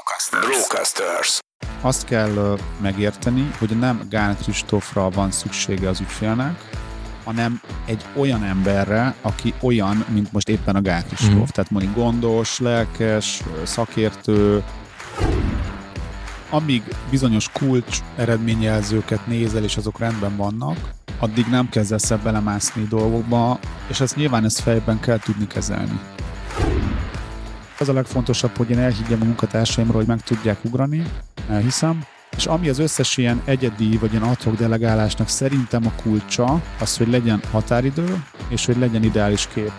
Brocasters. Brocasters. Azt kell megérteni, hogy nem Gál Kristófra van szüksége az ügyfélnek, hanem egy olyan emberre, aki olyan, mint most éppen a Gál Kristóf. Mm. Tehát mondjuk gondos, lelkes, szakértő, amíg bizonyos kulcs eredményjelzőket nézel, és azok rendben vannak, addig nem kezdesz ebbe belemászni dolgokba, és ezt nyilván ezt fejben kell tudni kezelni. Az a legfontosabb, hogy én elhiggyem a munkatársaimról, hogy meg tudják ugrani, elhiszem, és ami az összes ilyen egyedi vagy ilyen adhok delegálásnak szerintem a kulcsa, az, hogy legyen határidő, és hogy legyen ideális kép.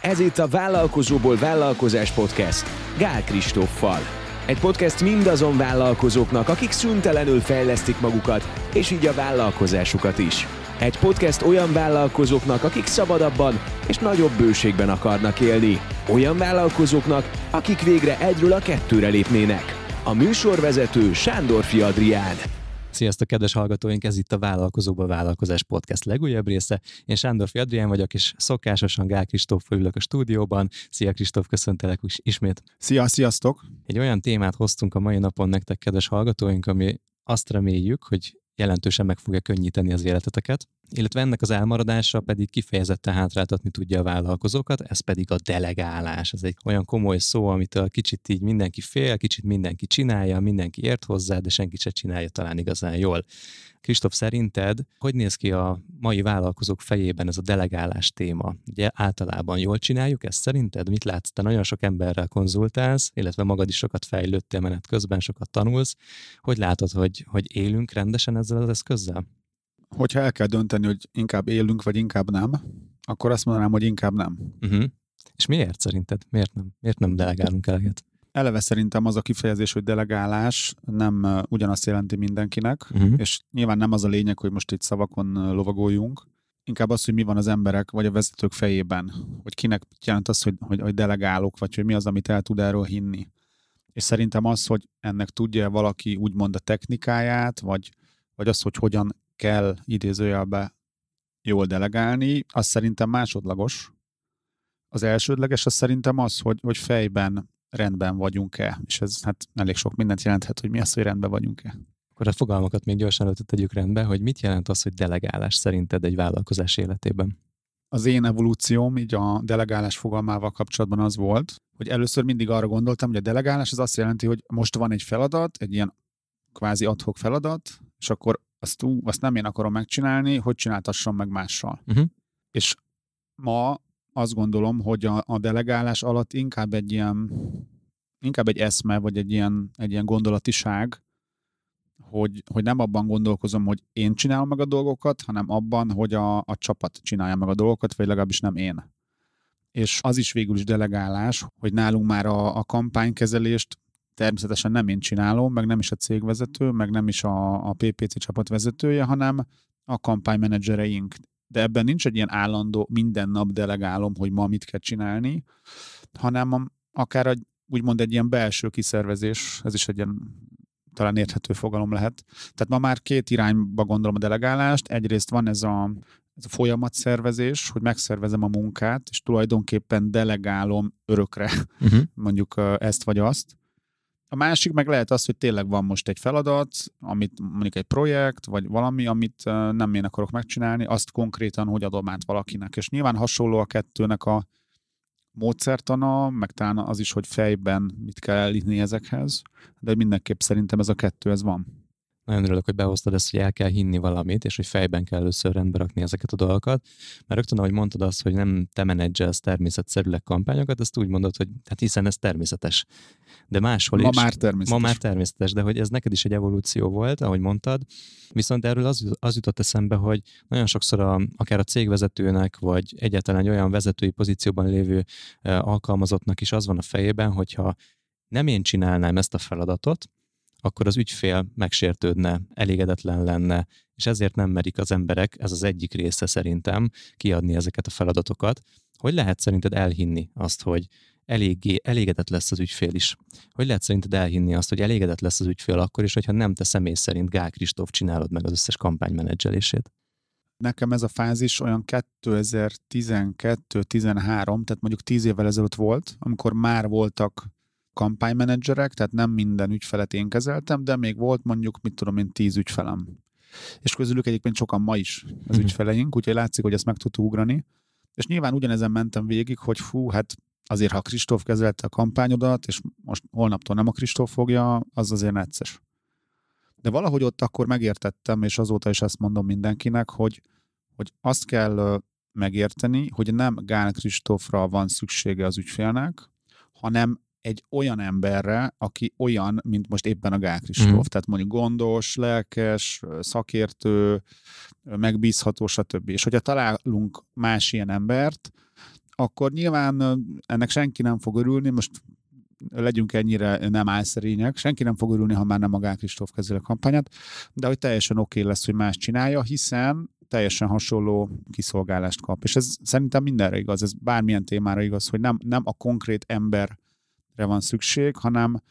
Ez itt a Vállalkozóból Vállalkozás Podcast Gál Kristóffal. Egy podcast mindazon vállalkozóknak, akik szüntelenül fejlesztik magukat, és így a vállalkozásukat is. Egy podcast olyan vállalkozóknak, akik szabadabban és nagyobb bőségben akarnak élni. Olyan vállalkozóknak, akik végre egyről a kettőre lépnének. A műsorvezető Sándor Adrián. Sziasztok, kedves hallgatóink! Ez itt a Vállalkozóba Vállalkozás Podcast legújabb része. Én Sándor Adrián vagyok, és szokásosan Gál Kristóf ülök a stúdióban. Szia Kristóf, köszöntelek ismét. Szia, sziasztok! Egy olyan témát hoztunk a mai napon nektek, kedves hallgatóink, ami azt reméljük, hogy jelentősen meg fogja könnyíteni az életeteket, illetve ennek az elmaradása pedig kifejezetten hátráltatni tudja a vállalkozókat, ez pedig a delegálás. Ez egy olyan komoly szó, amit a kicsit így mindenki fél, kicsit mindenki csinálja, mindenki ért hozzá, de senki se csinálja talán igazán jól. Kristóf, szerinted hogy néz ki a mai vállalkozók fejében ez a delegálás téma? Ugye általában jól csináljuk ezt szerinted? Mit látsz? Te nagyon sok emberrel konzultálsz, illetve magad is sokat fejlődtél menet közben, sokat tanulsz. Hogy látod, hogy, hogy élünk rendesen ezzel az eszközzel? Hogyha el kell dönteni, hogy inkább élünk, vagy inkább nem, akkor azt mondanám, hogy inkább nem. Uh-huh. És miért szerinted? Miért nem? Miért nem delegálunk eleget? Eleve szerintem az a kifejezés, hogy delegálás nem ugyanazt jelenti mindenkinek, uh-huh. és nyilván nem az a lényeg, hogy most itt szavakon lovagoljunk, inkább az, hogy mi van az emberek vagy a vezetők fejében, hogy kinek jelent az, hogy, hogy, hogy delegálok, vagy hogy mi az, amit el tud erről hinni. És szerintem az, hogy ennek tudja valaki úgymond a technikáját, vagy, vagy az, hogy hogyan kell idézőjelbe jól delegálni, az szerintem másodlagos. Az elsődleges az szerintem az, hogy, hogy fejben rendben vagyunk-e, és ez hát elég sok mindent jelenthet, hogy mi az, hogy rendben vagyunk-e. Akkor a fogalmakat még gyorsan előtt tegyük rendbe, hogy mit jelent az, hogy delegálás szerinted egy vállalkozás életében? Az én evolúcióm így a delegálás fogalmával kapcsolatban az volt, hogy először mindig arra gondoltam, hogy a delegálás az azt jelenti, hogy most van egy feladat, egy ilyen kvázi adhok feladat, és akkor azt, ú, azt nem én akarom megcsinálni, hogy csináltassam meg mással. Uh-huh. És ma azt gondolom, hogy a, a delegálás alatt inkább egy ilyen, inkább egy eszme, vagy egy ilyen, egy ilyen gondolatiság, hogy, hogy nem abban gondolkozom, hogy én csinálom meg a dolgokat, hanem abban, hogy a, a csapat csinálja meg a dolgokat, vagy legalábbis nem én. És az is végül is delegálás, hogy nálunk már a, a kampánykezelést természetesen nem én csinálom, meg nem is a cégvezető, meg nem is a, a PPC csapat vezetője, hanem a kampánymenedzsereink. De ebben nincs egy ilyen állandó, minden nap delegálom, hogy ma mit kell csinálni, hanem akár egy, úgymond egy ilyen belső kiszervezés, ez is egy ilyen talán érthető fogalom lehet. Tehát ma már két irányba gondolom a delegálást. Egyrészt van ez a, ez a folyamatszervezés, hogy megszervezem a munkát, és tulajdonképpen delegálom örökre uh-huh. mondjuk ezt vagy azt. A másik meg lehet az, hogy tényleg van most egy feladat, amit mondjuk egy projekt, vagy valami, amit nem én akarok megcsinálni, azt konkrétan hogy adom át valakinek. És nyilván hasonló a kettőnek a módszertana, meg talán az is, hogy fejben mit kell elítni ezekhez, de mindenképp szerintem ez a kettő, ez van. Nagyon örülök, hogy behoztad ezt, hogy el kell hinni valamit, és hogy fejben kell először rendbe rakni ezeket a dolgokat. Mert rögtön, ahogy mondtad azt, hogy nem te menedzselsz természetszerűleg kampányokat, ezt úgy mondod, hogy hát hiszen ez természetes. De máshol ma is. már természetes. Ma már természetes, de hogy ez neked is egy evolúció volt, ahogy mondtad. Viszont erről az, az jutott eszembe, hogy nagyon sokszor a, akár a cégvezetőnek, vagy egyáltalán egy olyan vezetői pozícióban lévő alkalmazottnak is az van a fejében, hogyha nem én csinálnám ezt a feladatot, akkor az ügyfél megsértődne, elégedetlen lenne, és ezért nem merik az emberek, ez az egyik része szerintem, kiadni ezeket a feladatokat. Hogy lehet szerinted elhinni azt, hogy eléggé elégedett lesz az ügyfél is? Hogy lehet szerinted elhinni azt, hogy elégedett lesz az ügyfél akkor is, hogyha nem te személy szerint Gál Kristóf csinálod meg az összes kampánymenedzselését? Nekem ez a fázis olyan 2012-13, tehát mondjuk 10 évvel ezelőtt volt, amikor már voltak kampánymenedzserek, tehát nem minden ügyfelet én kezeltem, de még volt mondjuk, mit tudom én, tíz ügyfelem. És közülük egyébként sokan ma is az Mhm. ügyfeleink, úgyhogy látszik, hogy ezt meg tudtuk ugrani. És nyilván ugyanezen mentem végig, hogy fú, hát azért, ha Kristóf kezelte a kampányodat, és most holnaptól nem a Kristóf fogja, az azért necces. De valahogy ott akkor megértettem, és azóta is ezt mondom mindenkinek, hogy, hogy azt kell megérteni, hogy nem Gál Kristófra van szüksége az ügyfélnek, hanem egy olyan emberre, aki olyan, mint most éppen a Gál Kristóf. Mhm. Tehát mondjuk gondos, lelkes, szakértő, megbízható, stb. És hogyha találunk más ilyen embert, akkor nyilván ennek senki nem fog örülni, most legyünk ennyire nem álszerények, senki nem fog örülni, ha már nem a Gál Kristóf kezeli a kampányát, de hogy teljesen oké lesz, hogy más csinálja, hiszen teljesen hasonló kiszolgálást kap. És ez szerintem mindenre igaz, ez bármilyen témára igaz, hogy nem, nem a konkrét emberre van szükség, hanem,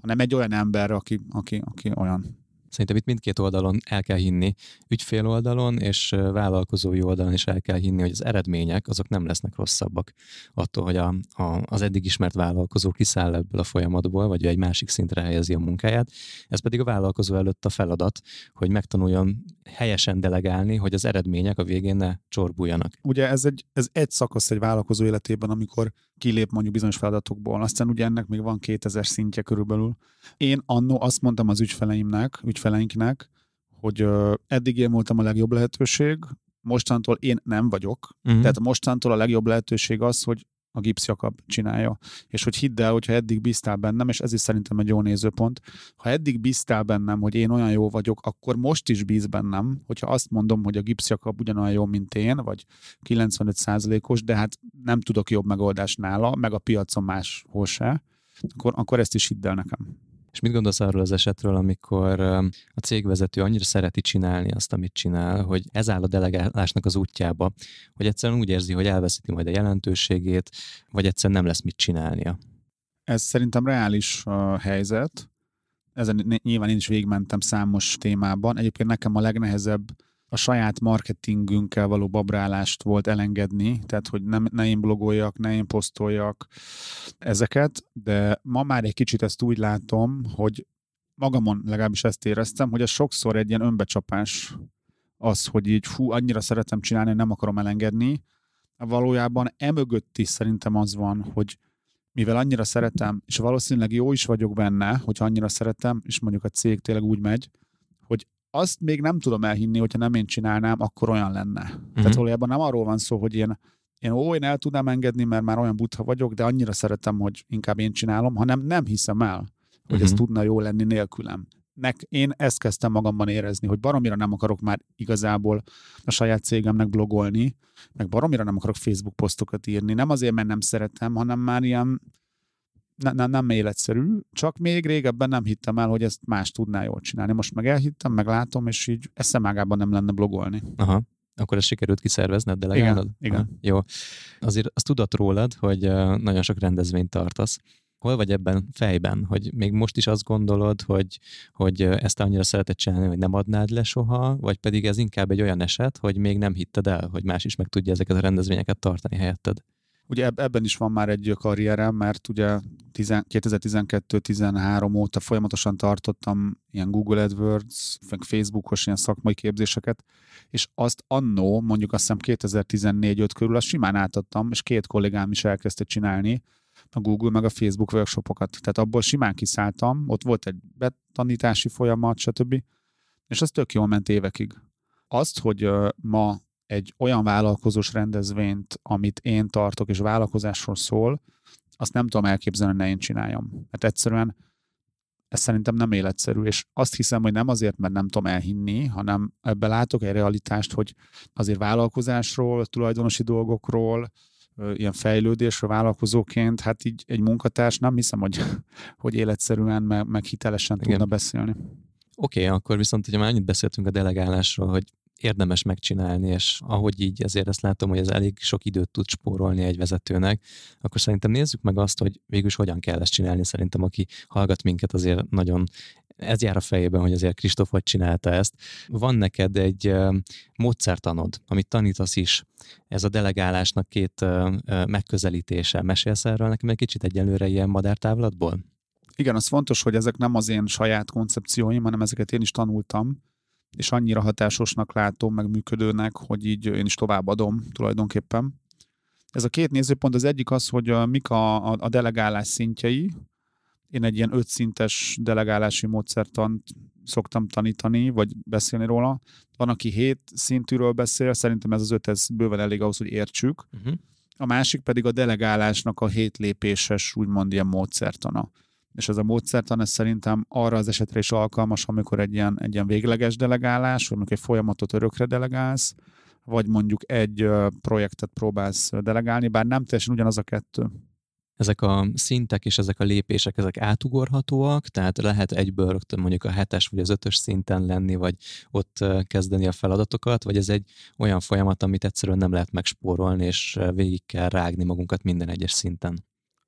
hanem egy olyan emberre, aki, aki, aki olyan. Szerintem itt mindkét oldalon el kell hinni, ügyfél oldalon és vállalkozói oldalon is el kell hinni, hogy az eredmények azok nem lesznek rosszabbak attól, hogy a, a, az eddig ismert vállalkozó kiszáll ebből a folyamatból, vagy egy másik szintre helyezi a munkáját. Ez pedig a vállalkozó előtt a feladat, hogy megtanuljon helyesen delegálni, hogy az eredmények a végén ne csorbuljanak. Ugye ez egy, ez egy szakasz egy vállalkozó életében, amikor kilép mondjuk bizonyos feladatokból, aztán ugye ennek még van 2000 szintje körülbelül. Én annó azt mondtam az ügyfeleimnek, ügyfeleinknek, hogy eddig én voltam a legjobb lehetőség, mostantól én nem vagyok, Uh-huh. Tehát mostantól a legjobb lehetőség az, hogy a Gips Jakab csinálja. És hogy hidd el, hogyha eddig bíztál bennem, és ez is szerintem egy jó nézőpont, ha eddig bíztál bennem, hogy én olyan jó vagyok, akkor most is bíz bennem, hogyha azt mondom, hogy a Gips Jakab ugyanolyan jó, mint én, vagy 95%-os, de hát nem tudok jobb megoldást nála, meg a piacon máshol se, akkor, akkor ezt is hidd el nekem. És mit gondolsz arról az esetről, amikor a cégvezető annyira szereti csinálni azt, amit csinál, hogy ez áll a delegálásnak az útjába, hogy egyszerűen úgy érzi, hogy elveszíti majd a jelentőségét, vagy egyszerűen nem lesz mit csinálnia. Ez szerintem reális uh, helyzet. Ezen ny- nyilván én is végigmentem számos témában. Egyébként nekem a legnehezebb a saját marketingünkkel való babrálást volt elengedni, tehát hogy nem, ne én blogoljak, ne én posztoljak ezeket, de ma már egy kicsit ezt úgy látom, hogy magamon legalábbis ezt éreztem, hogy ez sokszor egy ilyen önbecsapás az, hogy így fú, annyira szeretem csinálni, hogy nem akarom elengedni. Valójában emögött is szerintem az van, hogy mivel annyira szeretem, és valószínűleg jó is vagyok benne, hogyha annyira szeretem, és mondjuk a cég tényleg úgy megy, hogy azt még nem tudom elhinni, hogyha nem én csinálnám, akkor olyan lenne. Uh-huh. Tehát valójában nem arról van szó, hogy én, én ó, én el tudnám engedni, mert már olyan butha vagyok, de annyira szeretem, hogy inkább én csinálom, hanem nem hiszem el, hogy uh-huh. ez Mhm. tudna jó lenni nélkülem. Nek, én ezt kezdtem magamban érezni, hogy baromira nem akarok már igazából a saját cégemnek blogolni, meg baromira nem akarok Facebook posztokat írni. Nem azért, mert nem szeretem, hanem már ilyen ne, ne, nem életszerű, csak még régebben nem hittem el, hogy ezt más tudná jól csinálni. Most meg elhittem, meg látom, és így eszemágában nem lenne blogolni. Aha. Akkor ezt sikerült kiszervezned, delegálnod? igen. Aha. Jó. Azért azt tudod rólad, hogy nagyon sok rendezvényt tartasz. Hol vagy ebben fejben, hogy még most is azt gondolod, hogy, hogy ezt annyira szereted csinálni, hogy nem adnád le soha, vagy pedig ez inkább egy olyan eset, hogy még nem hitted el, hogy más is meg tudja ezeket a rendezvényeket tartani helyetted? Ugye eb- ebben is van már egy karrierem, mert ugye 2012-13 óta folyamatosan tartottam ilyen Google AdWords, Facebookos ilyen szakmai képzéseket, és azt annó, mondjuk azt hiszem 2014-5 körül, azt simán átadtam, és két kollégám is elkezdte csinálni, a Google meg a Facebook workshopokat. Tehát abból simán kiszálltam, ott volt egy betanítási folyamat, stb. És az tök jól ment évekig. Azt, hogy ma egy olyan vállalkozós rendezvényt, amit én tartok, és vállalkozásról szól, azt nem tudom elképzelni, hogy ne én csináljam. Mert egyszerűen ez szerintem nem életszerű, és azt hiszem, hogy nem azért, mert nem tudom elhinni, hanem ebben látok egy realitást, hogy azért vállalkozásról, tulajdonosi dolgokról, ilyen fejlődésről vállalkozóként, hát így egy munkatárs nem hiszem, hogy, hogy életszerűen, meg, meg hitelesen Igen. tudna beszélni. Oké, okay, akkor viszont, hogyha már annyit beszéltünk a delegálásról, hogy érdemes megcsinálni, és ahogy így azért ezt látom, hogy ez elég sok időt tud spórolni egy vezetőnek, akkor szerintem nézzük meg azt, hogy végül is hogyan kell ezt csinálni. Szerintem, aki hallgat minket, azért nagyon Ez jár a fejében, hogy azért Kristóf hogy csinálta ezt. Van neked egy módszertanod, amit tanítasz is. Ez a delegálásnak két megközelítése. Mesélsz erről nekem egy kicsit egyelőre ilyen madártávlatból? Igen, az fontos, hogy ezek nem az én saját koncepcióim, hanem ezeket én is tanultam, és annyira hatásosnak látom, meg működőnek, hogy így én is továbbadom tulajdonképpen. Ez a két nézőpont, az egyik az, hogy mik a, a, a delegálás szintjei. Én egy ilyen ötszintes delegálási módszertant szoktam tanítani, vagy beszélni róla. Van, aki hét szintűről beszél, szerintem ez az öt, ez bőven elég ahhoz, hogy értsük. Uh-huh. A másik pedig a delegálásnak a hét lépéses, úgymond ilyen módszertana és ez a módszertan ez szerintem arra az esetre is alkalmas, amikor egy ilyen, egy ilyen végleges delegálás, vagy egy folyamatot örökre delegálsz, vagy mondjuk egy projektet próbálsz delegálni, bár nem teljesen ugyanaz a kettő. Ezek a szintek és ezek a lépések, ezek átugorhatóak, tehát lehet egyből rögtön mondjuk a hetes vagy az ötös szinten lenni, vagy ott kezdeni a feladatokat, vagy ez egy olyan folyamat, amit egyszerűen nem lehet megspórolni, és végig kell rágni magunkat minden egyes szinten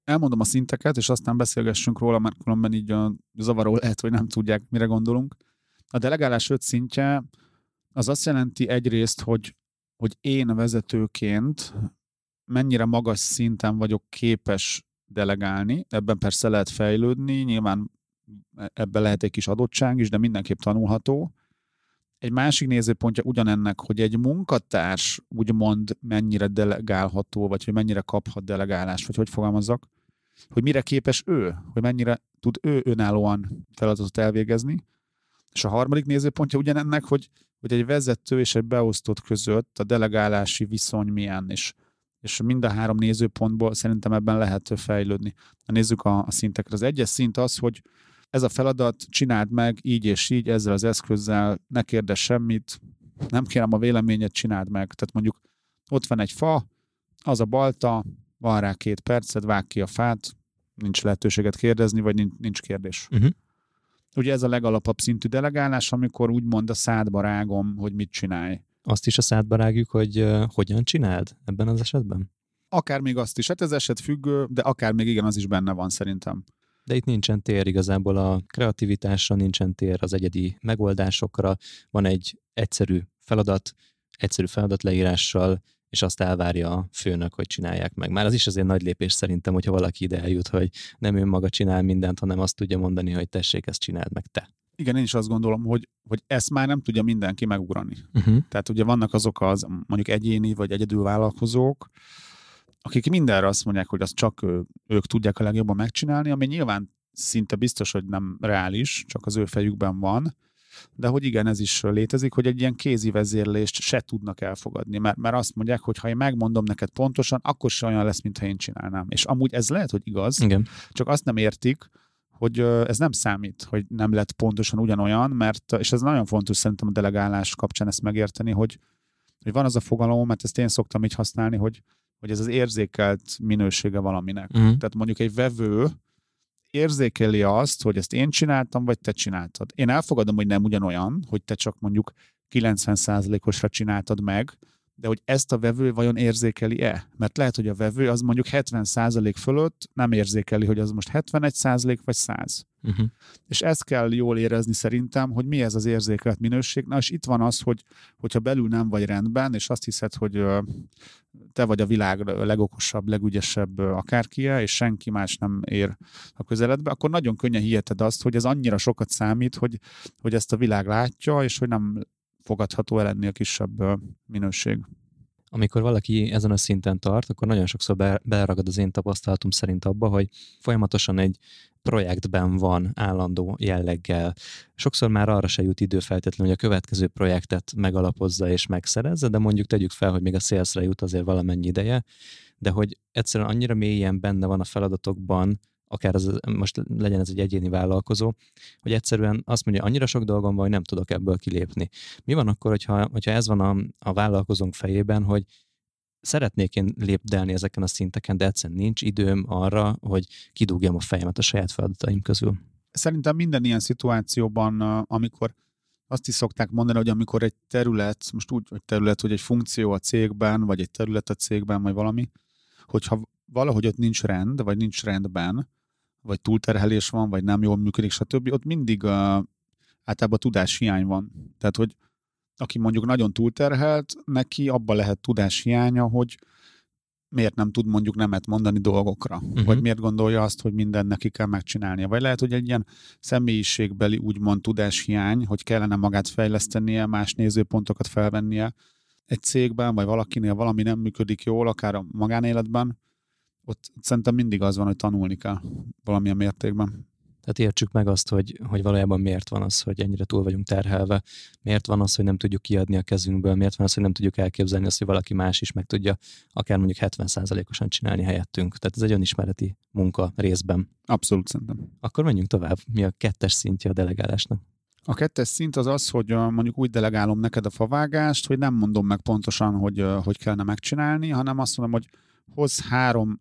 elmondom a szinteket, és aztán beszélgessünk róla, mert különben így a zavaró lehet, hogy nem tudják, mire gondolunk. A delegálás öt szintje az azt jelenti egyrészt, hogy, hogy én vezetőként mennyire magas szinten vagyok képes delegálni, ebben persze lehet fejlődni, nyilván ebben lehet egy kis adottság is, de mindenképp tanulható. Egy másik nézőpontja ugyanennek, hogy egy munkatárs úgymond mennyire delegálható, vagy hogy mennyire kaphat delegálást, vagy hogy fogalmazzak, hogy mire képes ő, hogy mennyire tud ő önállóan feladatot elvégezni. És a harmadik nézőpontja ugyanennek, hogy, hogy egy vezető és egy beosztott között a delegálási viszony milyen, és, és mind a három nézőpontból szerintem ebben lehet fejlődni. Ha nézzük a, a szintekre. Az egyes szint az, hogy ez a feladat, csináld meg így és így, ezzel az eszközzel, ne kérdezz semmit, nem kérem a véleményet, csináld meg. Tehát mondjuk ott van egy fa, az a balta, van rá két percet, vág ki a fát, nincs lehetőséget kérdezni, vagy nincs, nincs kérdés. Uh-huh. Ugye ez a legalapabb szintű delegálás, amikor úgymond a szádba rágom, hogy mit csinálj. Azt is a szádba rágjuk, hogy uh, hogyan csináld ebben az esetben? Akár még azt is. Hát ez eset függő, de akár még igen, az is benne van szerintem. De itt nincsen tér igazából a kreativitásra, nincsen tér az egyedi megoldásokra. Van egy egyszerű feladat, egyszerű feladatleírással, és azt elvárja a főnök, hogy csinálják meg. Már az is azért nagy lépés szerintem, hogyha valaki ide eljut, hogy nem ő maga csinál mindent, hanem azt tudja mondani, hogy tessék, ezt csináld meg te. Igen, én is azt gondolom, hogy, hogy ezt már nem tudja mindenki megugrani. Uh-huh. Tehát ugye vannak azok az mondjuk egyéni vagy egyedül vállalkozók, akik mindenre azt mondják, hogy azt csak ő, ők tudják a legjobban megcsinálni, ami nyilván szinte biztos, hogy nem reális, csak az ő fejükben van, de hogy igen, ez is létezik, hogy egy ilyen kézi vezérlést se tudnak elfogadni, mert, mert azt mondják, hogy ha én megmondom neked pontosan, akkor se olyan lesz, mintha én csinálnám. És amúgy ez lehet, hogy igaz, igen. csak azt nem értik, hogy ez nem számít, hogy nem lett pontosan ugyanolyan, mert, és ez nagyon fontos szerintem a delegálás kapcsán ezt megérteni, hogy, hogy van az a fogalom, mert ezt én szoktam így használni, hogy, hogy ez az érzékelt minősége valaminek. Uh-huh. Tehát mondjuk egy vevő, érzékeli azt, hogy ezt én csináltam, vagy te csináltad. Én elfogadom, hogy nem ugyanolyan, hogy te csak mondjuk 90%-osra csináltad meg, de hogy ezt a vevő vajon érzékeli-e? Mert lehet, hogy a vevő az mondjuk 70% fölött nem érzékeli, hogy az most 71% vagy 100. Uh-huh. És ezt kell jól érezni szerintem, hogy mi ez az érzékelt minőség. Na és itt van az, hogy hogyha belül nem vagy rendben, és azt hiszed, hogy te vagy a világ legokosabb, legügyesebb akárkie, és senki más nem ér a közeledbe, akkor nagyon könnyen hiheted azt, hogy ez annyira sokat számít, hogy, hogy ezt a világ látja, és hogy nem fogadható el ennél kisebb minőség. Amikor valaki ezen a szinten tart, akkor nagyon sokszor be, beleragad az én tapasztalatom szerint abba, hogy folyamatosan egy projektben van állandó jelleggel. Sokszor már arra se jut idő feltétlenül, hogy a következő projektet megalapozza és megszerezze, de mondjuk tegyük fel, hogy még a szélszre jut azért valamennyi ideje, de hogy egyszerűen annyira mélyen benne van a feladatokban, akár az, most legyen ez egy egyéni vállalkozó, hogy egyszerűen azt mondja, annyira sok dolgom van, hogy nem tudok ebből kilépni. Mi van akkor, hogyha, hogyha ez van a, a vállalkozónk fejében, hogy szeretnék én lépdelni ezeken a szinteken, de egyszerűen nincs időm arra, hogy kidúgjam a fejemet a saját feladataim közül. Szerintem minden ilyen szituációban, amikor azt is szokták mondani, hogy amikor egy terület, most úgy, hogy terület, hogy egy funkció a cégben, vagy egy terület a cégben, vagy valami, hogyha valahogy ott nincs rend, vagy nincs rendben, vagy túlterhelés van, vagy nem jól működik, stb. Ott mindig uh, általában tudáshiány van. Tehát, hogy aki mondjuk nagyon túlterhelt, neki abba lehet tudáshiánya, hogy miért nem tud mondjuk nemet mondani dolgokra, uh-huh. vagy miért gondolja azt, hogy minden neki kell megcsinálnia. Vagy lehet, hogy egy ilyen személyiségbeli úgymond tudáshiány, hogy kellene magát fejlesztenie, más nézőpontokat felvennie egy cégben, vagy valakinél valami nem működik jól, akár a magánéletben, ott szerintem mindig az van, hogy tanulni kell valamilyen mértékben. Tehát értsük meg azt, hogy, hogy valójában miért van az, hogy ennyire túl vagyunk terhelve, miért van az, hogy nem tudjuk kiadni a kezünkből, miért van az, hogy nem tudjuk elképzelni azt, hogy valaki más is meg tudja akár mondjuk 70%-osan csinálni helyettünk. Tehát ez egy önismereti munka részben. Abszolút szerintem. Akkor menjünk tovább. Mi a kettes szintje a delegálásnak? A kettes szint az az, hogy mondjuk úgy delegálom neked a favágást, hogy nem mondom meg pontosan, hogy hogy kellene megcsinálni, hanem azt mondom, hogy hoz három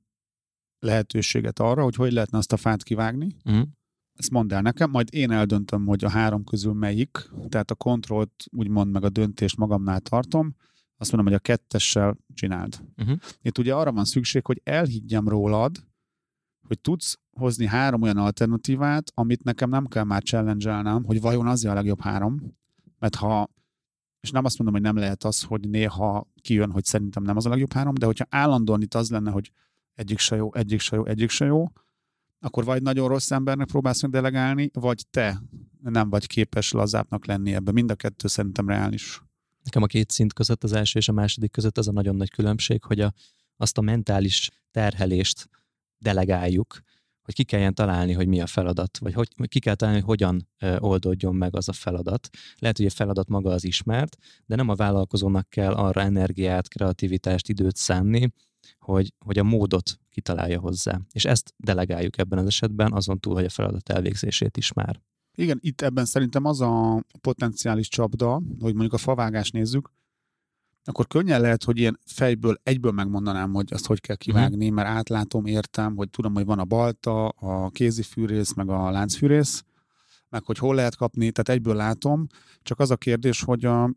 lehetőséget arra, hogy hogy lehetne azt a fát kivágni, uh-huh ezt mondd el nekem, majd én eldöntöm, hogy a három közül melyik, tehát a kontrollt úgymond meg a döntést magamnál tartom, azt mondom, hogy a kettessel csináld. Uh-huh. Itt ugye arra van szükség, hogy elhiggyem rólad, hogy tudsz hozni három olyan alternatívát, amit nekem nem kell már challenge hogy vajon az a legjobb három, mert ha, és nem azt mondom, hogy nem lehet az, hogy néha kijön, hogy szerintem nem az a legjobb három, de hogyha állandóan itt az lenne, hogy egyik se jó, egyik se jó, egyik se jó, akkor vagy nagyon rossz embernek próbálsz meg delegálni, vagy te nem vagy képes lazábbnak lenni ebben. Mind a kettő szerintem reális. Nekem a két szint között, az első és a második között az a nagyon nagy különbség, hogy a, azt a mentális terhelést delegáljuk, hogy ki kelljen találni, hogy mi a feladat, vagy hogy, ki kell találni, hogy hogyan oldódjon meg az a feladat. Lehet, hogy a feladat maga az ismert, de nem a vállalkozónak kell arra energiát, kreativitást, időt szánni, hogy, hogy a módot kitalálja hozzá. És ezt delegáljuk ebben az esetben, azon túl, hogy a feladat elvégzését is már. Igen, itt ebben szerintem az a potenciális csapda, hogy mondjuk a favágást nézzük, akkor könnyen lehet, hogy ilyen fejből egyből megmondanám, hogy azt hogy kell kivágni, mm. mert átlátom, értem, hogy tudom, hogy van a balta, a kézifűrész, meg a láncfűrész, meg hogy hol lehet kapni, tehát egyből látom, csak az a kérdés, hogy a,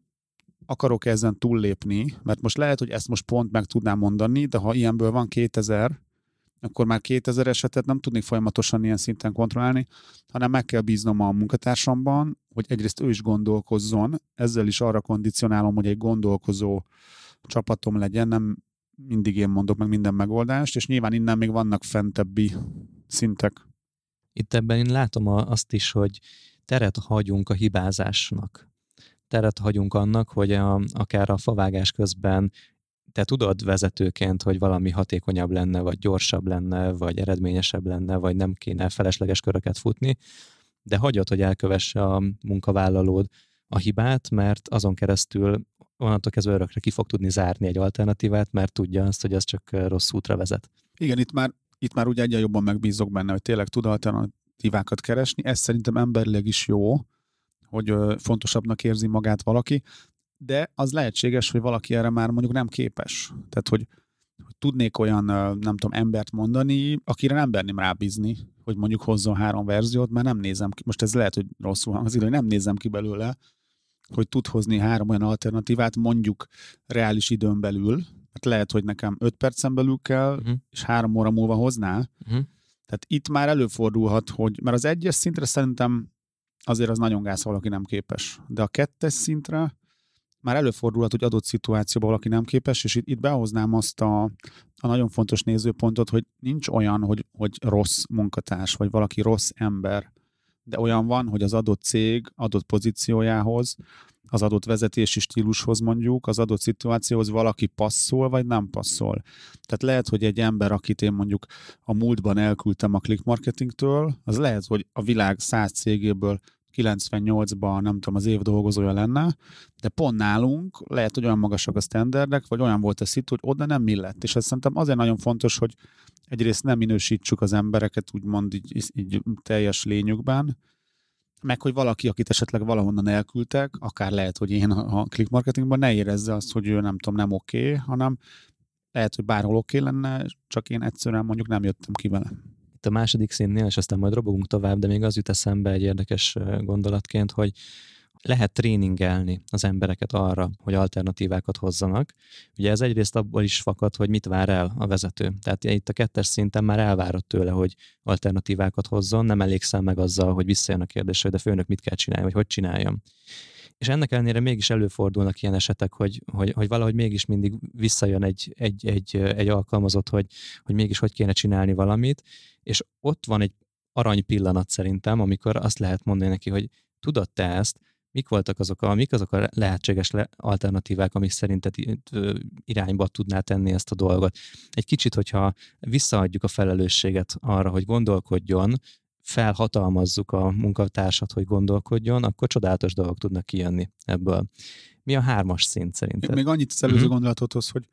akarok ezen túllépni, mert most lehet, hogy ezt most pont meg tudnám mondani, de ha ilyenből van 2000, akkor már 2000 esetet nem tudnék folyamatosan ilyen szinten kontrollálni, hanem meg kell bíznom a munkatársamban, hogy egyrészt ő is gondolkozzon, ezzel is arra kondicionálom, hogy egy gondolkozó csapatom legyen, nem mindig én mondok meg minden megoldást, és nyilván innen még vannak fentebbi szintek. Itt ebben én látom azt is, hogy teret hagyunk a hibázásnak. Teret hagyunk annak, hogy a, akár a favágás közben te tudod vezetőként, hogy valami hatékonyabb lenne, vagy gyorsabb lenne, vagy eredményesebb lenne, vagy nem kéne felesleges köröket futni, de hagyod, hogy elkövesse a munkavállalód a hibát, mert azon keresztül onnantól kezdve örökre ki fog tudni zárni egy alternatívát, mert tudja azt, hogy az csak rossz útra vezet. Igen, itt már, itt már ugye egyre jobban megbízok benne, hogy tényleg tud alternatívákat keresni. Ez szerintem emberileg is jó, hogy fontosabbnak érzi magát valaki de az lehetséges, hogy valaki erre már mondjuk nem képes. Tehát, hogy, hogy tudnék olyan, nem tudom, embert mondani, akire nem berném rábízni, hogy mondjuk hozzon három verziót, mert nem nézem ki, most ez lehet, hogy rosszul hangzik, hogy nem nézem ki belőle, hogy tud hozni három olyan alternatívát, mondjuk reális időn belül, hát lehet, hogy nekem öt percen belül kell, uh-huh. és három óra múlva hozná. Uh-huh. Tehát itt már előfordulhat, hogy, mert az egyes szintre szerintem azért az nagyon gáz, valaki nem képes. De a kettes szintre már előfordulhat, hogy adott szituációban valaki nem képes, és itt, itt behoznám azt a, a nagyon fontos nézőpontot, hogy nincs olyan, hogy, hogy rossz munkatárs, vagy valaki rossz ember, de olyan van, hogy az adott cég adott pozíciójához, az adott vezetési stílushoz mondjuk, az adott szituációhoz valaki passzol, vagy nem passzol. Tehát lehet, hogy egy ember, akit én mondjuk a múltban elküldtem a click marketingtől, az lehet, hogy a világ száz cégéből 98-ban nem tudom, az év dolgozója lenne, de pont nálunk lehet, hogy olyan magasak a standardek, vagy olyan volt a szitu, hogy oda nem millett. És ez szerintem azért nagyon fontos, hogy egyrészt nem minősítsük az embereket úgymond így, így teljes lényükben, meg hogy valaki, akit esetleg valahonnan elküldtek, akár lehet, hogy én a click marketingban ne érezze azt, hogy ő nem tudom, nem oké, okay, hanem lehet, hogy bárhol oké okay lenne, csak én egyszerűen mondjuk nem jöttem ki vele. Itt a második színnél, és aztán majd robogunk tovább, de még az jut eszembe egy érdekes gondolatként, hogy lehet tréningelni az embereket arra, hogy alternatívákat hozzanak. Ugye ez egyrészt abból is fakad, hogy mit vár el a vezető. Tehát itt a kettes szinten már elvárott tőle, hogy alternatívákat hozzon, nem elégszem meg azzal, hogy visszajön a kérdés, hogy de főnök mit kell csinálni, vagy hogy csináljam. És ennek ellenére mégis előfordulnak ilyen esetek, hogy, hogy, hogy valahogy mégis mindig visszajön egy, egy, egy, egy alkalmazott, hogy, hogy mégis hogy kéne csinálni valamit, és ott van egy arany pillanat szerintem, amikor azt lehet mondani neki, hogy tudod te ezt, mik voltak azok a, mik azok a lehetséges le, alternatívák, amik szerinted irányba tudná tenni ezt a dolgot. Egy kicsit, hogyha visszaadjuk a felelősséget arra, hogy gondolkodjon, felhatalmazzuk a munkatársat, hogy gondolkodjon, akkor csodálatos dolgok tudnak kijönni ebből. Mi a hármas szint szerinted? Még annyit az előző gondolatodhoz, hogy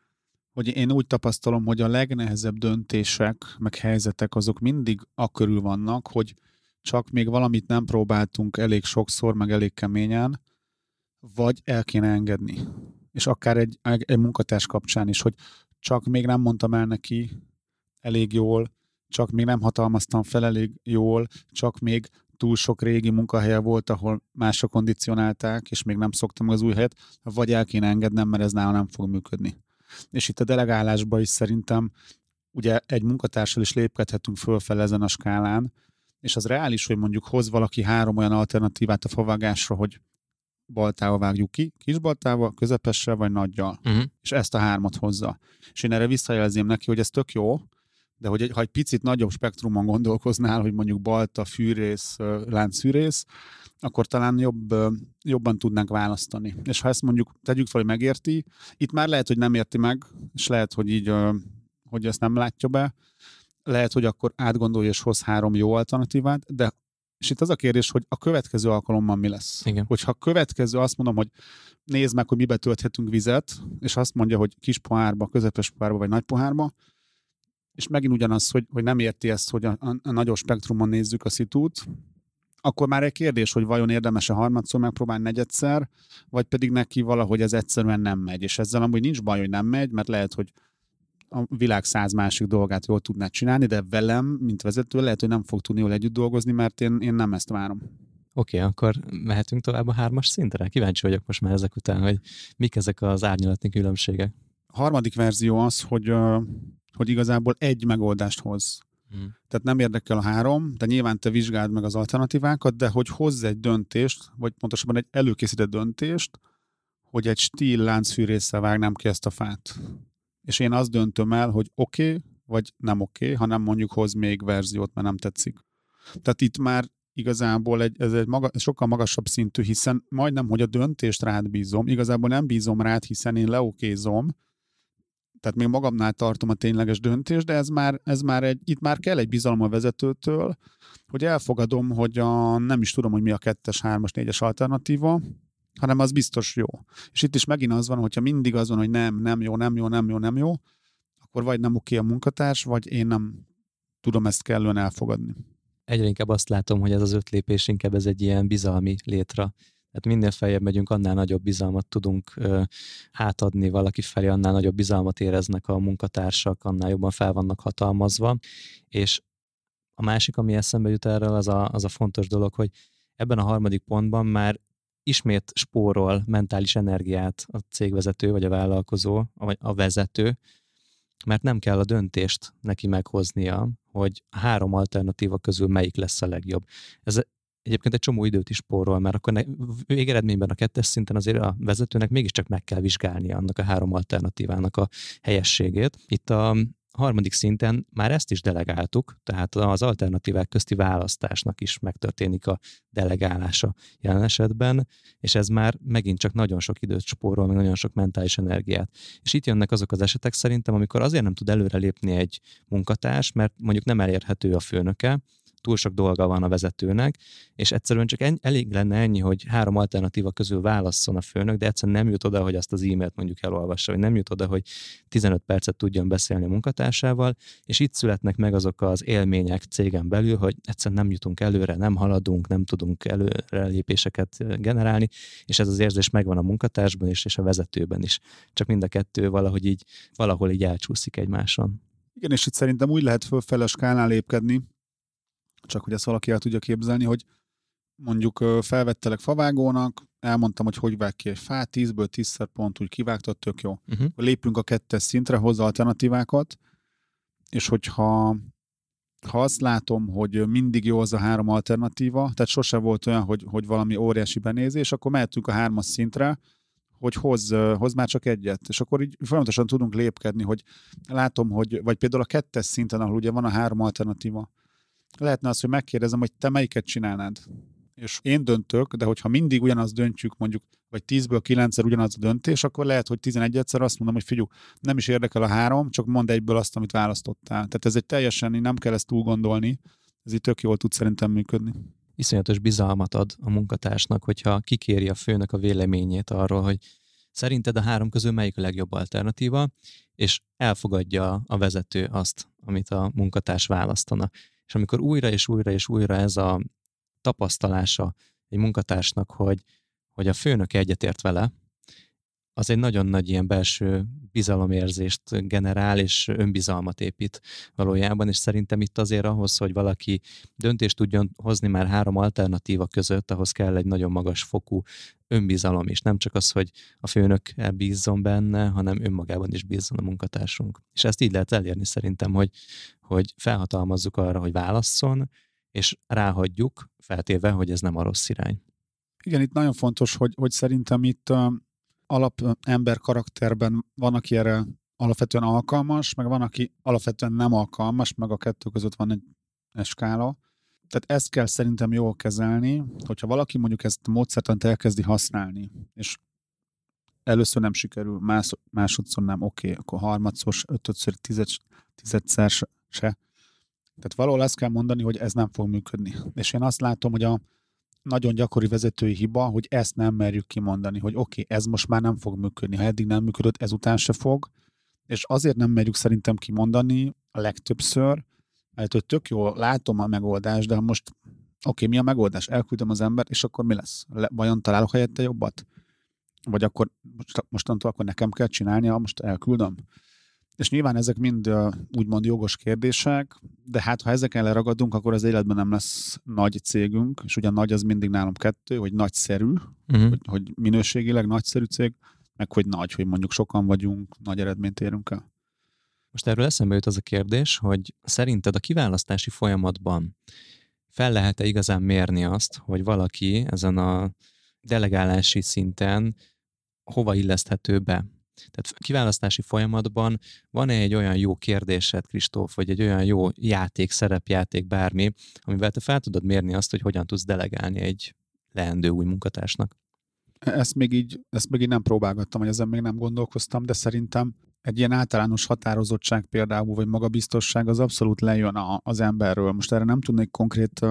hogy én úgy tapasztalom, hogy a legnehezebb döntések, meg helyzetek azok mindig akkörül vannak, hogy csak még valamit nem próbáltunk elég sokszor, meg elég keményen, vagy el kéne engedni. És akár egy, egy munkatárs kapcsán is, hogy csak még nem mondtam el neki elég jól, csak még nem hatalmaztam fel elég jól, csak még túl sok régi munkahelye volt, ahol mások kondicionálták, és még nem szoktam az új helyet, vagy el kéne engednem, mert ez nála nem fog működni. És itt a delegálásban is szerintem ugye egy munkatársal is lépkedhetünk fölfel ezen a skálán, és az reális, hogy mondjuk hoz valaki három olyan alternatívát a favágásra, hogy baltával vágjuk ki, kis baltával, közepessel vagy nagyjal. Uh-huh. És ezt a hármat hozza. És én erre visszajelzém neki, hogy ez tök jó, de hogy egy, ha egy picit nagyobb spektrumon gondolkoznál, hogy mondjuk balta, fűrész, láncfűrész, akkor talán jobb, jobban tudnánk választani. És ha ezt mondjuk tegyük fel, hogy megérti, itt már lehet, hogy nem érti meg, és lehet, hogy így, hogy ezt nem látja be, lehet, hogy akkor átgondolja és hoz három jó alternatívát, de és itt az a kérdés, hogy a következő alkalommal mi lesz. Igen. Hogyha a következő azt mondom, hogy nézd meg, hogy mibe tölthetünk vizet, és azt mondja, hogy kis pohárba, közepes pohárba vagy nagy pohárba, és megint ugyanaz, hogy, hogy nem érti ezt, hogy a, a, a nagyobb spektrumon nézzük a szitút, akkor már egy kérdés, hogy vajon érdemes-e harmadszor megpróbálni negyedszer, vagy pedig neki valahogy ez egyszerűen nem megy. És ezzel amúgy nincs baj, hogy nem megy, mert lehet, hogy a világ száz másik dolgát jól tudná csinálni, de velem, mint vezető, lehet, hogy nem fog tudni jól együtt dolgozni, mert én, én nem ezt várom. Oké, okay, akkor mehetünk tovább a hármas szintre? Kíváncsi vagyok most már ezek után, hogy mik ezek az árnyalatni különbségek. A harmadik verzió az, hogy, hogy igazából egy megoldást hoz. Hmm. Tehát nem érdekel a három, de nyilván te vizsgáld meg az alternatívákat, de hogy hozz egy döntést, vagy pontosabban egy előkészített döntést, hogy egy stíl láncfűrészsel vágnám ki ezt a fát és én azt döntöm el, hogy oké, okay, vagy nem oké, okay, hanem mondjuk hoz még verziót, mert nem tetszik. Tehát itt már igazából egy, ez egy maga, sokkal magasabb szintű, hiszen majdnem, hogy a döntést rád bízom, igazából nem bízom rád, hiszen én leokézom, tehát még magamnál tartom a tényleges döntést, de ez már, ez már egy, itt már kell egy bizalom a vezetőtől, hogy elfogadom, hogy a, nem is tudom, hogy mi a kettes, hármas, négyes alternatíva, hanem az biztos jó. És itt is megint az van, hogyha mindig az van, hogy nem, nem jó, nem jó, nem jó, nem jó, akkor vagy nem oké a munkatárs, vagy én nem tudom ezt kellően elfogadni. Egyre inkább azt látom, hogy ez az öt lépés inkább ez egy ilyen bizalmi létre. Tehát minél feljebb megyünk, annál nagyobb bizalmat tudunk ö, átadni valaki felé, annál nagyobb bizalmat éreznek a munkatársak, annál jobban fel vannak hatalmazva. És a másik, ami eszembe jut erről, az a, az a fontos dolog, hogy ebben a harmadik pontban már ismét spórol mentális energiát a cégvezető, vagy a vállalkozó, vagy a vezető, mert nem kell a döntést neki meghoznia, hogy a három alternatíva közül melyik lesz a legjobb. Ez egyébként egy csomó időt is spórol, mert akkor ne, végeredményben a kettes szinten azért a vezetőnek mégiscsak meg kell vizsgálni annak a három alternatívának a helyességét. Itt a harmadik szinten már ezt is delegáltuk, tehát az alternatívák közti választásnak is megtörténik a delegálása jelen esetben, és ez már megint csak nagyon sok időt spórol, meg nagyon sok mentális energiát. És itt jönnek azok az esetek szerintem, amikor azért nem tud előrelépni egy munkatárs, mert mondjuk nem elérhető a főnöke, túl sok dolga van a vezetőnek, és egyszerűen csak en, elég lenne ennyi, hogy három alternatíva közül válasszon a főnök, de egyszerűen nem jut oda, hogy azt az e-mailt mondjuk elolvassa, vagy nem jut oda, hogy 15 percet tudjon beszélni a munkatársával, és itt születnek meg azok az élmények cégen belül, hogy egyszerűen nem jutunk előre, nem haladunk, nem tudunk előrelépéseket generálni, és ez az érzés megvan a munkatársban is, és a vezetőben is. Csak mind a kettő valahogy így, valahol így elcsúszik egymáson. Igen, és itt szerintem úgy lehet fölfele skálán lépkedni, csak hogy ezt valaki el tudja képzelni, hogy mondjuk felvettelek favágónak, elmondtam, hogy hogy vág ki egy fát, 10-ből 10 pont úgy kivágtad, tök jó. Uh-huh. Lépünk a kettes szintre, hozza alternatívákat, és hogyha ha azt látom, hogy mindig jó az a három alternatíva, tehát sose volt olyan, hogy, hogy valami óriási benézés, akkor mehetünk a hármas szintre, hogy hoz, hoz már csak egyet. És akkor így folyamatosan tudunk lépkedni, hogy látom, hogy, vagy például a kettes szinten, ahol ugye van a három alternatíva, lehetne az, hogy megkérdezem, hogy te melyiket csinálnád. És én döntök, de hogyha mindig ugyanazt döntjük, mondjuk, vagy 10-ből 9-szer ugyanaz a döntés, akkor lehet, hogy 11-szer azt mondom, hogy figyelj, nem is érdekel a három, csak mondd egyből azt, amit választottál. Tehát ez egy teljesen, nem kell ezt túl gondolni, ez így tök jól tud szerintem működni iszonyatos bizalmat ad a munkatársnak, hogyha kikéri a főnök a véleményét arról, hogy szerinted a három közül melyik a legjobb alternatíva, és elfogadja a vezető azt, amit a munkatárs választana. És amikor újra és újra és újra ez a tapasztalása egy munkatársnak, hogy, hogy a főnök egyetért vele, az egy nagyon nagy ilyen belső bizalomérzést generál, és önbizalmat épít valójában, és szerintem itt azért ahhoz, hogy valaki döntést tudjon hozni már három alternatíva között, ahhoz kell egy nagyon magas fokú önbizalom is. Nem csak az, hogy a főnök bízzon benne, hanem önmagában is bízzon a munkatársunk. És ezt így lehet elérni szerintem, hogy, hogy felhatalmazzuk arra, hogy válasszon, és ráhagyjuk, feltéve, hogy ez nem a rossz irány. Igen, itt nagyon fontos, hogy, hogy szerintem itt alap ember karakterben van, aki erre alapvetően alkalmas, meg van, aki alapvetően nem alkalmas, meg a kettő között van egy, egy skála. Tehát ezt kell szerintem jól kezelni, hogyha valaki mondjuk ezt a módszertant elkezdi használni, és először nem sikerül, más, másodszor nem, oké, okay, akkor harmadszor, ötödször, tized, tizedszer se. Tehát valahol azt kell mondani, hogy ez nem fog működni. És én azt látom, hogy a, nagyon gyakori vezetői hiba, hogy ezt nem merjük kimondani, hogy oké, okay, ez most már nem fog működni, ha eddig nem működött, ezután se fog, és azért nem merjük szerintem kimondani a legtöbbször, mert hogy tök jó, látom a megoldást, de most oké, okay, mi a megoldás? Elküldöm az ember, és akkor mi lesz? Le, vajon találok helyette jobbat? Vagy akkor most, mostantól akkor nekem kell csinálnia, most elküldöm? És nyilván ezek mind úgymond jogos kérdések, de hát ha ezeken leragadunk, akkor az életben nem lesz nagy cégünk, és ugyan nagy az mindig nálam kettő, hogy nagyszerű, uh-huh. hogy, hogy minőségileg nagyszerű cég, meg hogy nagy, hogy mondjuk sokan vagyunk, nagy eredményt érünk el. Most erről eszembe jut az a kérdés, hogy szerinted a kiválasztási folyamatban fel lehet-e igazán mérni azt, hogy valaki ezen a delegálási szinten hova illeszthető be? Tehát kiválasztási folyamatban van-e egy olyan jó kérdésed, Kristóf, vagy egy olyan jó játék, szerepjáték, bármi, amivel te fel tudod mérni azt, hogy hogyan tudsz delegálni egy leendő új munkatársnak? Ezt még így, ezt még így nem próbálgattam, hogy ezen még nem gondolkoztam, de szerintem egy ilyen általános határozottság például, vagy magabiztosság az abszolút lejön a, az emberről. Most erre nem tudnék konkrét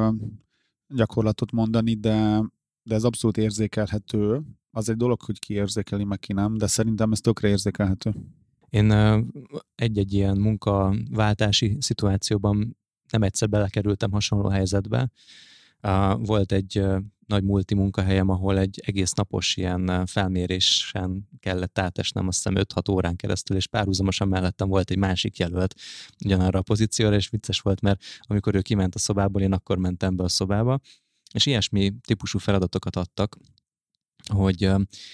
gyakorlatot mondani, de, de ez abszolút érzékelhető, az egy dolog, hogy ki érzékeli, meg ki nem, de szerintem ez tökre érzékelhető. Én egy-egy ilyen munkaváltási szituációban nem egyszer belekerültem hasonló helyzetbe. Volt egy nagy multi munkahelyem, ahol egy egész napos ilyen felmérésen kellett átesnem, azt hiszem 5-6 órán keresztül, és párhuzamosan mellettem volt egy másik jelölt ugyanarra a pozícióra, és vicces volt, mert amikor ő kiment a szobából, én akkor mentem be a szobába, és ilyesmi típusú feladatokat adtak, hogy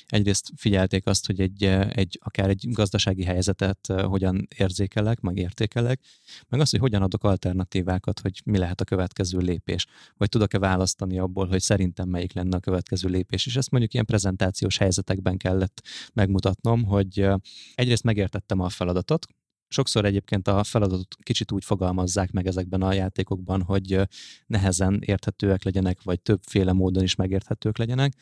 egyrészt figyelték azt, hogy egy, egy akár egy gazdasági helyzetet hogyan érzékelek, meg értékelek, meg azt, hogy hogyan adok alternatívákat, hogy mi lehet a következő lépés, vagy tudok-e választani abból, hogy szerintem melyik lenne a következő lépés. És ezt mondjuk ilyen prezentációs helyzetekben kellett megmutatnom, hogy egyrészt megértettem a feladatot, Sokszor egyébként a feladatot kicsit úgy fogalmazzák meg ezekben a játékokban, hogy nehezen érthetőek legyenek, vagy többféle módon is megérthetők legyenek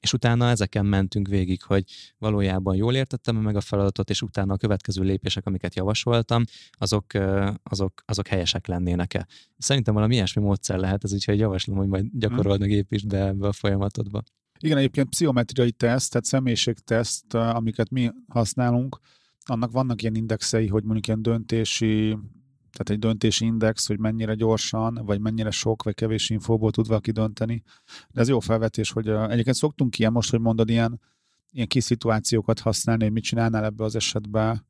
és utána ezeken mentünk végig, hogy valójában jól értettem meg a feladatot, és utána a következő lépések, amiket javasoltam, azok, azok, azok helyesek lennének-e. Szerintem valami ilyesmi módszer lehet ez, úgyhogy javaslom, hogy majd gyakorold meg építsd be ebbe a folyamatodba. Igen, egyébként pszichometriai teszt, tehát személyiségteszt, amiket mi használunk, annak vannak ilyen indexei, hogy mondjuk ilyen döntési tehát egy döntési index, hogy mennyire gyorsan, vagy mennyire sok, vagy kevés infóból tud valaki dönteni. De ez jó felvetés, hogy egyébként szoktunk ilyen most, hogy mondod, ilyen, ilyen kis szituációkat használni, hogy mit csinálnál ebbe az esetben,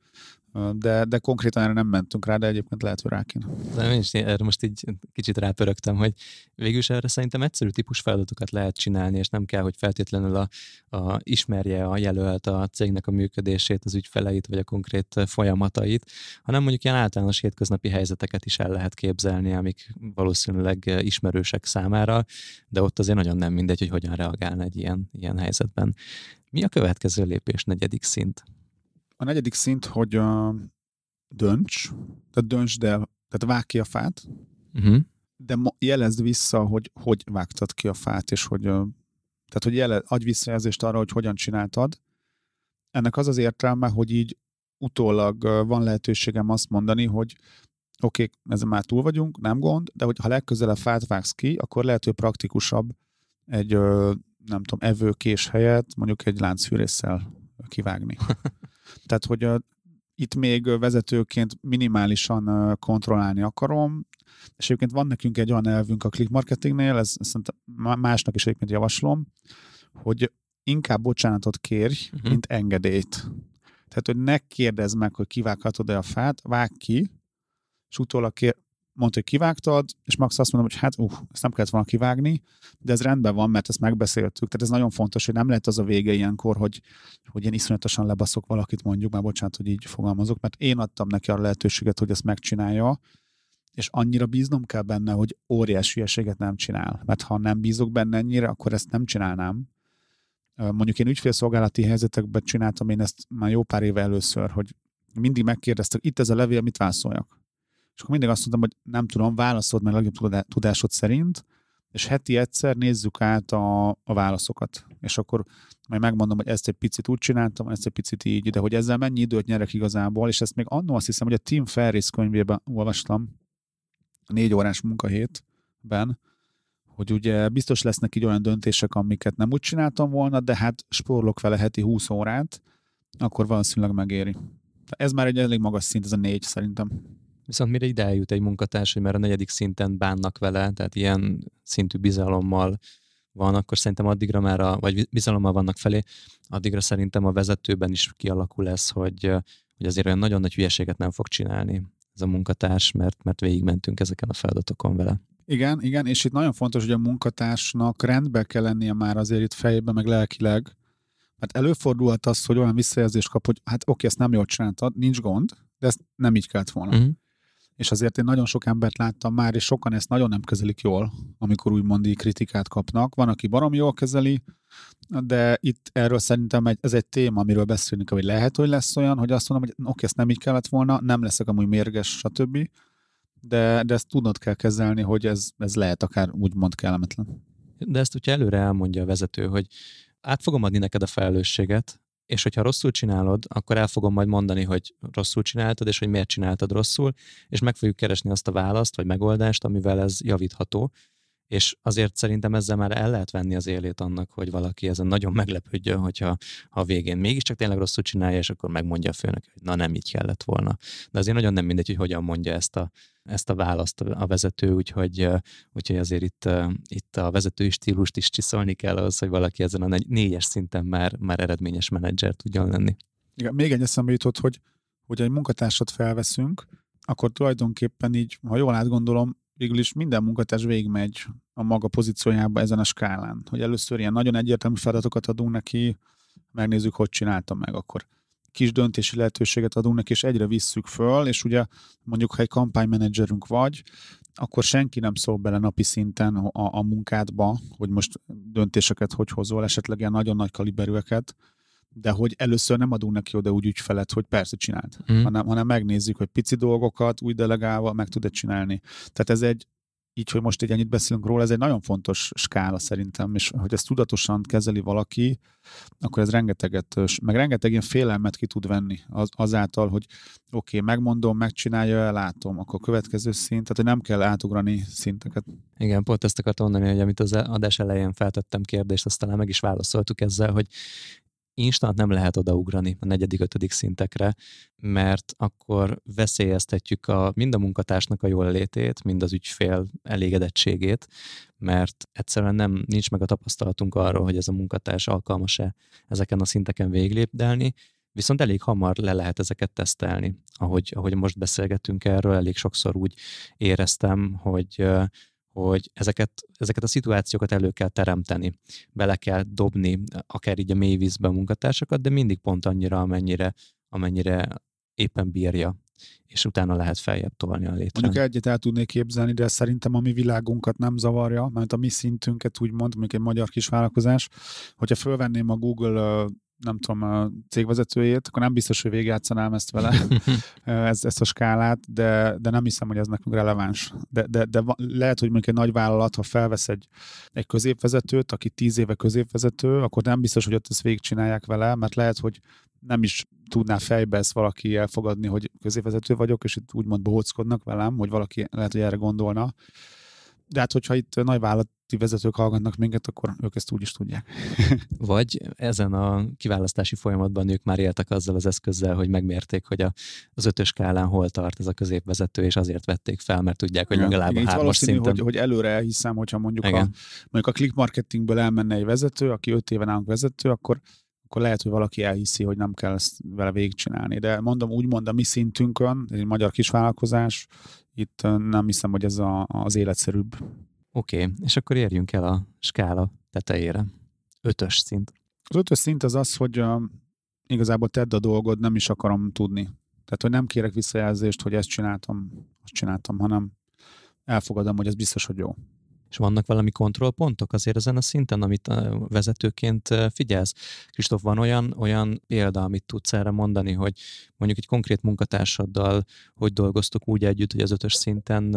de, de konkrétan erre nem mentünk rá, de egyébként lehet, hogy rá kéne. De én is erre most így kicsit rápörögtem, hogy végül is erre szerintem egyszerű típus feladatokat lehet csinálni, és nem kell, hogy feltétlenül a, a ismerje a jelölt a cégnek a működését, az ügyfeleit, vagy a konkrét folyamatait, hanem mondjuk ilyen általános hétköznapi helyzeteket is el lehet képzelni, amik valószínűleg ismerősek számára, de ott azért nagyon nem mindegy, hogy hogyan reagálna egy ilyen, ilyen helyzetben. Mi a következő lépés, negyedik szint? A negyedik szint, hogy uh, dönts, tehát döntsd el, tehát vág ki a fát, uh-huh. de jelezd vissza, hogy hogy vágtad ki a fát, és hogy, tehát hogy jele, adj visszajelzést arra, hogy hogyan csináltad. Ennek az az értelme, hogy így utólag van lehetőségem azt mondani, hogy oké, okay, ezen már túl vagyunk, nem gond, de hogy ha legközelebb fát vágsz ki, akkor lehet, hogy praktikusabb egy, nem tudom, evőkés helyett mondjuk egy láncfűrésszel kivágni. Tehát, hogy a, itt még vezetőként minimálisan kontrollálni akarom, és egyébként van nekünk egy olyan elvünk a click marketingnél, ez, ezt másnak is egyébként javaslom, hogy inkább bocsánatot kérj, uh-huh. mint engedélyt. Tehát, hogy ne kérdezz meg, hogy kivághatod-e a fát, vág ki, és utólag kér, mondta, hogy kivágtad, és Max azt mondom, hogy hát, uh, ezt nem kellett volna kivágni, de ez rendben van, mert ezt megbeszéltük. Tehát ez nagyon fontos, hogy nem lehet az a vége ilyenkor, hogy, hogy én iszonyatosan lebaszok valakit, mondjuk már bocsánat, hogy így fogalmazok, mert én adtam neki a lehetőséget, hogy ezt megcsinálja, és annyira bíznom kell benne, hogy óriási hülyeséget nem csinál. Mert ha nem bízok benne ennyire, akkor ezt nem csinálnám. Mondjuk én ügyfélszolgálati helyzetekben csináltam én ezt már jó pár éve először, hogy mindig megkérdeztek, itt ez a levél, mit válaszoljak? És akkor mindig azt mondtam, hogy nem tudom, válaszod meg a legjobb tudásod szerint, és heti egyszer nézzük át a, a válaszokat. És akkor majd megmondom, hogy ezt egy picit úgy csináltam, ezt egy picit így, de hogy ezzel mennyi időt nyerek igazából, és ezt még annó azt hiszem, hogy a Tim Ferris könyvében olvastam, a négy órás munkahétben, hogy ugye biztos lesznek így olyan döntések, amiket nem úgy csináltam volna, de hát spórolok vele heti 20 órát, akkor valószínűleg megéri. Ez már egy elég magas szint, ez a négy szerintem. Viszont mire ide eljut egy munkatárs, hogy már a negyedik szinten bánnak vele, tehát ilyen szintű bizalommal van, akkor szerintem addigra már, a, vagy bizalommal vannak felé, addigra szerintem a vezetőben is kialakul ez, hogy, hogy azért olyan nagyon nagy hülyeséget nem fog csinálni ez a munkatárs, mert, mert végigmentünk ezeken a feladatokon vele. Igen, igen, és itt nagyon fontos, hogy a munkatársnak rendbe kell lennie már azért itt fejében, meg lelkileg, mert előfordulhat az, hogy olyan visszajelzést kap, hogy hát oké, ezt nem jól csináltad, nincs gond, de ezt nem így kellett volna. Uh-huh és azért én nagyon sok embert láttam már, és sokan ezt nagyon nem kezelik jól, amikor úgymond kritikát kapnak. Van, aki barom jól kezeli, de itt erről szerintem egy, ez egy téma, amiről beszélünk, hogy lehet, hogy lesz olyan, hogy azt mondom, hogy oké, ezt nem így kellett volna, nem leszek amúgy mérges, stb. De, de ezt tudnod kell kezelni, hogy ez, ez lehet akár úgymond kellemetlen. De ezt, hogyha előre elmondja a vezető, hogy át fogom adni neked a felelősséget, és hogyha rosszul csinálod, akkor el fogom majd mondani, hogy rosszul csináltad, és hogy miért csináltad rosszul, és meg fogjuk keresni azt a választ, vagy megoldást, amivel ez javítható, és azért szerintem ezzel már el lehet venni az élét annak, hogy valaki ezen nagyon meglepődjön, hogyha ha a végén mégiscsak tényleg rosszul csinálja, és akkor megmondja a főnök, hogy na nem így kellett volna. De azért nagyon nem mindegy, hogy hogyan mondja ezt a, ezt a választ a vezető, úgyhogy, úgyhogy azért itt, itt a vezetői stílust is csiszolni kell ahhoz, hogy valaki ezen a négyes szinten már, már eredményes menedzser tudjon lenni. Igen, még egy eszembe jutott, hogy, hogy egy munkatársat felveszünk, akkor tulajdonképpen így, ha jól átgondolom, végül is minden munkatárs végigmegy a maga pozíciójába ezen a skálán. Hogy először ilyen nagyon egyértelmű feladatokat adunk neki, megnézzük, hogy csináltam meg, akkor kis döntési lehetőséget adunk neki, és egyre visszük föl, és ugye mondjuk, ha egy kampánymenedzserünk vagy, akkor senki nem szól bele napi szinten a, a munkádba, hogy most döntéseket hogy hozol, esetleg ilyen nagyon nagy kaliberűeket, de hogy először nem adunk neki oda úgy ügyfelet, hogy persze csináld, mm. hanem, hanem megnézzük, hogy pici dolgokat úgy delegálva meg tud-e csinálni. Tehát ez egy, így, hogy most egy ennyit beszélünk róla, ez egy nagyon fontos skála szerintem, és hogy ezt tudatosan kezeli valaki, akkor ez rengeteget, meg rengeteg ilyen félelmet ki tud venni az, azáltal, hogy oké, okay, megmondom, megcsinálja, látom, akkor következő szint, tehát hogy nem kell átugrani szinteket. Igen, pont ezt akartam mondani, hogy amit az adás elején feltettem kérdést, azt talán meg is válaszoltuk ezzel, hogy instant nem lehet odaugrani a negyedik, ötödik szintekre, mert akkor veszélyeztetjük a, mind a munkatársnak a jól létét, mind az ügyfél elégedettségét, mert egyszerűen nem nincs meg a tapasztalatunk arról, hogy ez a munkatárs alkalmas-e ezeken a szinteken véglépdelni, viszont elég hamar le lehet ezeket tesztelni. Ahogy, ahogy most beszélgetünk erről, elég sokszor úgy éreztem, hogy hogy ezeket, ezeket a szituációkat elő kell teremteni, bele kell dobni, akár így a mély vízbe a munkatársakat, de mindig pont annyira, amennyire, amennyire éppen bírja és utána lehet feljebb tolni a létrán. Mondjuk egyet el tudnék képzelni, de szerintem a mi világunkat nem zavarja, mert a mi szintünket úgymond, mondjuk egy magyar kisvállalkozás, hogyha fölvenném a Google nem tudom, a cégvezetőjét, akkor nem biztos, hogy végigjátszanám ezt vele, ezt, ezt a skálát, de, de nem hiszem, hogy ez nekünk releváns. De, de, de lehet, hogy mondjuk egy nagy vállalat, ha felvesz egy, egy középvezetőt, aki tíz éve középvezető, akkor nem biztos, hogy ott ezt végigcsinálják vele, mert lehet, hogy nem is tudná fejbe ezt valaki elfogadni, hogy középvezető vagyok, és itt úgymond bohóckodnak velem, hogy valaki lehet, hogy erre gondolna. De hát, hogyha itt nagy vállalati vezetők hallgatnak minket, akkor ők ezt úgy is tudják. Vagy ezen a kiválasztási folyamatban ők már éltek azzal az eszközzel, hogy megmérték, hogy a, az ötös skálán hol tart ez a középvezető, és azért vették fel, mert tudják, hogy legalább a hármas szinten. Hogy, hogy előre elhiszem, hogyha mondjuk a, mondjuk a click marketingből elmenne egy vezető, aki öt éve nálunk vezető, akkor akkor lehet, hogy valaki elhiszi, hogy nem kell ezt vele végigcsinálni. De mondom, úgy mondom, a mi szintünkön, egy magyar kisvállalkozás, itt nem hiszem, hogy ez a, az életszerűbb. Oké, okay, és akkor érjünk el a skála tetejére. Ötös szint. Az ötös szint az az, hogy uh, igazából tedd a dolgod, nem is akarom tudni. Tehát, hogy nem kérek visszajelzést, hogy ezt csináltam, azt csináltam, hanem elfogadom, hogy ez biztos, hogy jó. És vannak valami kontrollpontok azért ezen a szinten, amit vezetőként figyelsz? Kristóf, van olyan, olyan példa, amit tudsz erre mondani, hogy mondjuk egy konkrét munkatársaddal hogy dolgoztok úgy együtt, hogy az ötös szinten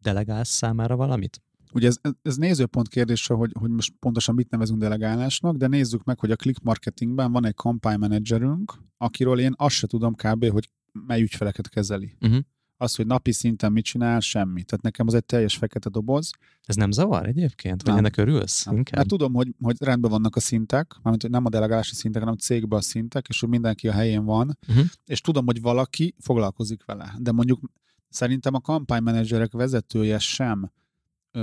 delegálsz számára valamit? Ugye ez, ez nézőpont kérdése, hogy, hogy most pontosan mit nevezünk delegálásnak, de nézzük meg, hogy a click marketingben van egy kampánymenedzserünk, akiről én azt se tudom kb., hogy mely ügyfeleket kezeli. Uh-huh az, hogy napi szinten mit csinál, semmi. Tehát nekem az egy teljes fekete doboz. Ez nem zavar egyébként? Vagy nem. ennek örülsz? Nem. Mert tudom, hogy, hogy rendben vannak a szintek, mármint hogy nem a delegálási szintek, hanem a cégben a szintek, és hogy mindenki a helyén van, uh-huh. és tudom, hogy valaki foglalkozik vele. De mondjuk szerintem a kampánymenedzserek vezetője sem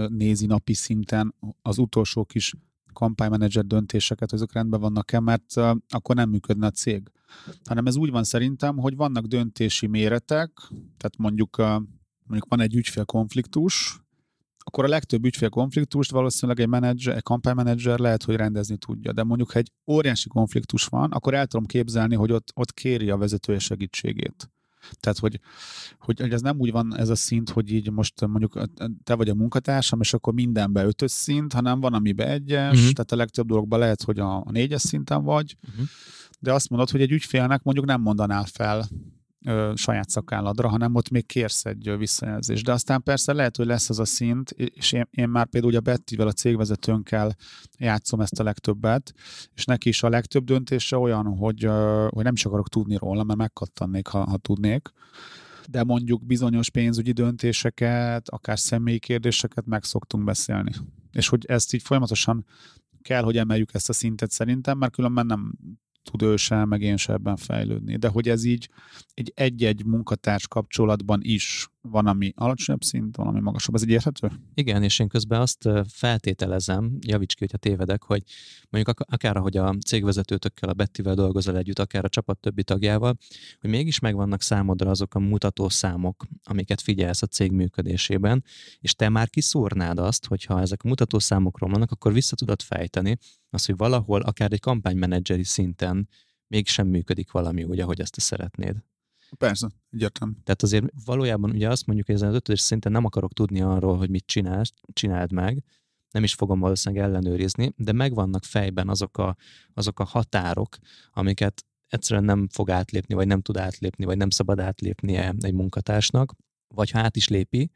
nézi napi szinten az utolsó kis kampánymenedzser döntéseket, hogy azok rendben vannak-e, mert akkor nem működne a cég. Hanem ez úgy van szerintem, hogy vannak döntési méretek, tehát mondjuk, mondjuk van egy ügyfélkonfliktus, akkor a legtöbb ügyfélkonfliktust valószínűleg egy menedzser, egy kampánymenedzser lehet, hogy rendezni tudja. De mondjuk, ha egy óriási konfliktus van, akkor el tudom képzelni, hogy ott, ott kéri a vezetője segítségét. Tehát, hogy, hogy, hogy ez nem úgy van ez a szint, hogy így most mondjuk te vagy a munkatársam, és akkor mindenbe ötös szint, hanem van, amiben egyes, uh-huh. tehát a legtöbb dologban lehet, hogy a, a négyes szinten vagy, uh-huh. de azt mondod, hogy egy ügyfélnek mondjuk nem mondanál fel ö, saját szakálladra, hanem ott még kérsz egy visszajelzést. De aztán persze lehet, hogy lesz az a szint, és én, én már például a Bettivel, a cégvezetőnkkel játszom ezt a legtöbbet, és neki is a legtöbb döntése olyan, hogy, ö, hogy nem is akarok tudni róla, mert megkattannék, ha, ha tudnék de mondjuk bizonyos pénzügyi döntéseket, akár személyi kérdéseket meg szoktunk beszélni. És hogy ezt így folyamatosan kell, hogy emeljük ezt a szintet szerintem, mert különben nem tud ő sem, meg én sem ebben fejlődni. De hogy ez így egy egy-egy munkatárs kapcsolatban is van, ami alacsonyabb szint, van, ami magasabb. Ez így érthető? Igen, és én közben azt feltételezem, javíts ki, hogyha tévedek, hogy mondjuk akár ahogy a cégvezetőtökkel, a Bettivel dolgozol együtt, akár a csapat többi tagjával, hogy mégis megvannak számodra azok a mutató számok, amiket figyelsz a cég működésében, és te már kiszúrnád azt, hogyha ezek a mutató számokról vannak, akkor vissza tudod fejteni azt, hogy valahol akár egy kampánymenedzseri szinten mégsem működik valami úgy, ahogy ezt te szeretnéd. Persze, egyértelmű. Tehát azért valójában ugye azt mondjuk, hogy ezen az ötödés szinten nem akarok tudni arról, hogy mit csinálsz, csináld meg, nem is fogom valószínűleg ellenőrizni, de megvannak fejben azok a, azok a határok, amiket egyszerűen nem fog átlépni, vagy nem tud átlépni, vagy nem szabad átlépnie egy munkatársnak, vagy ha át is lépi,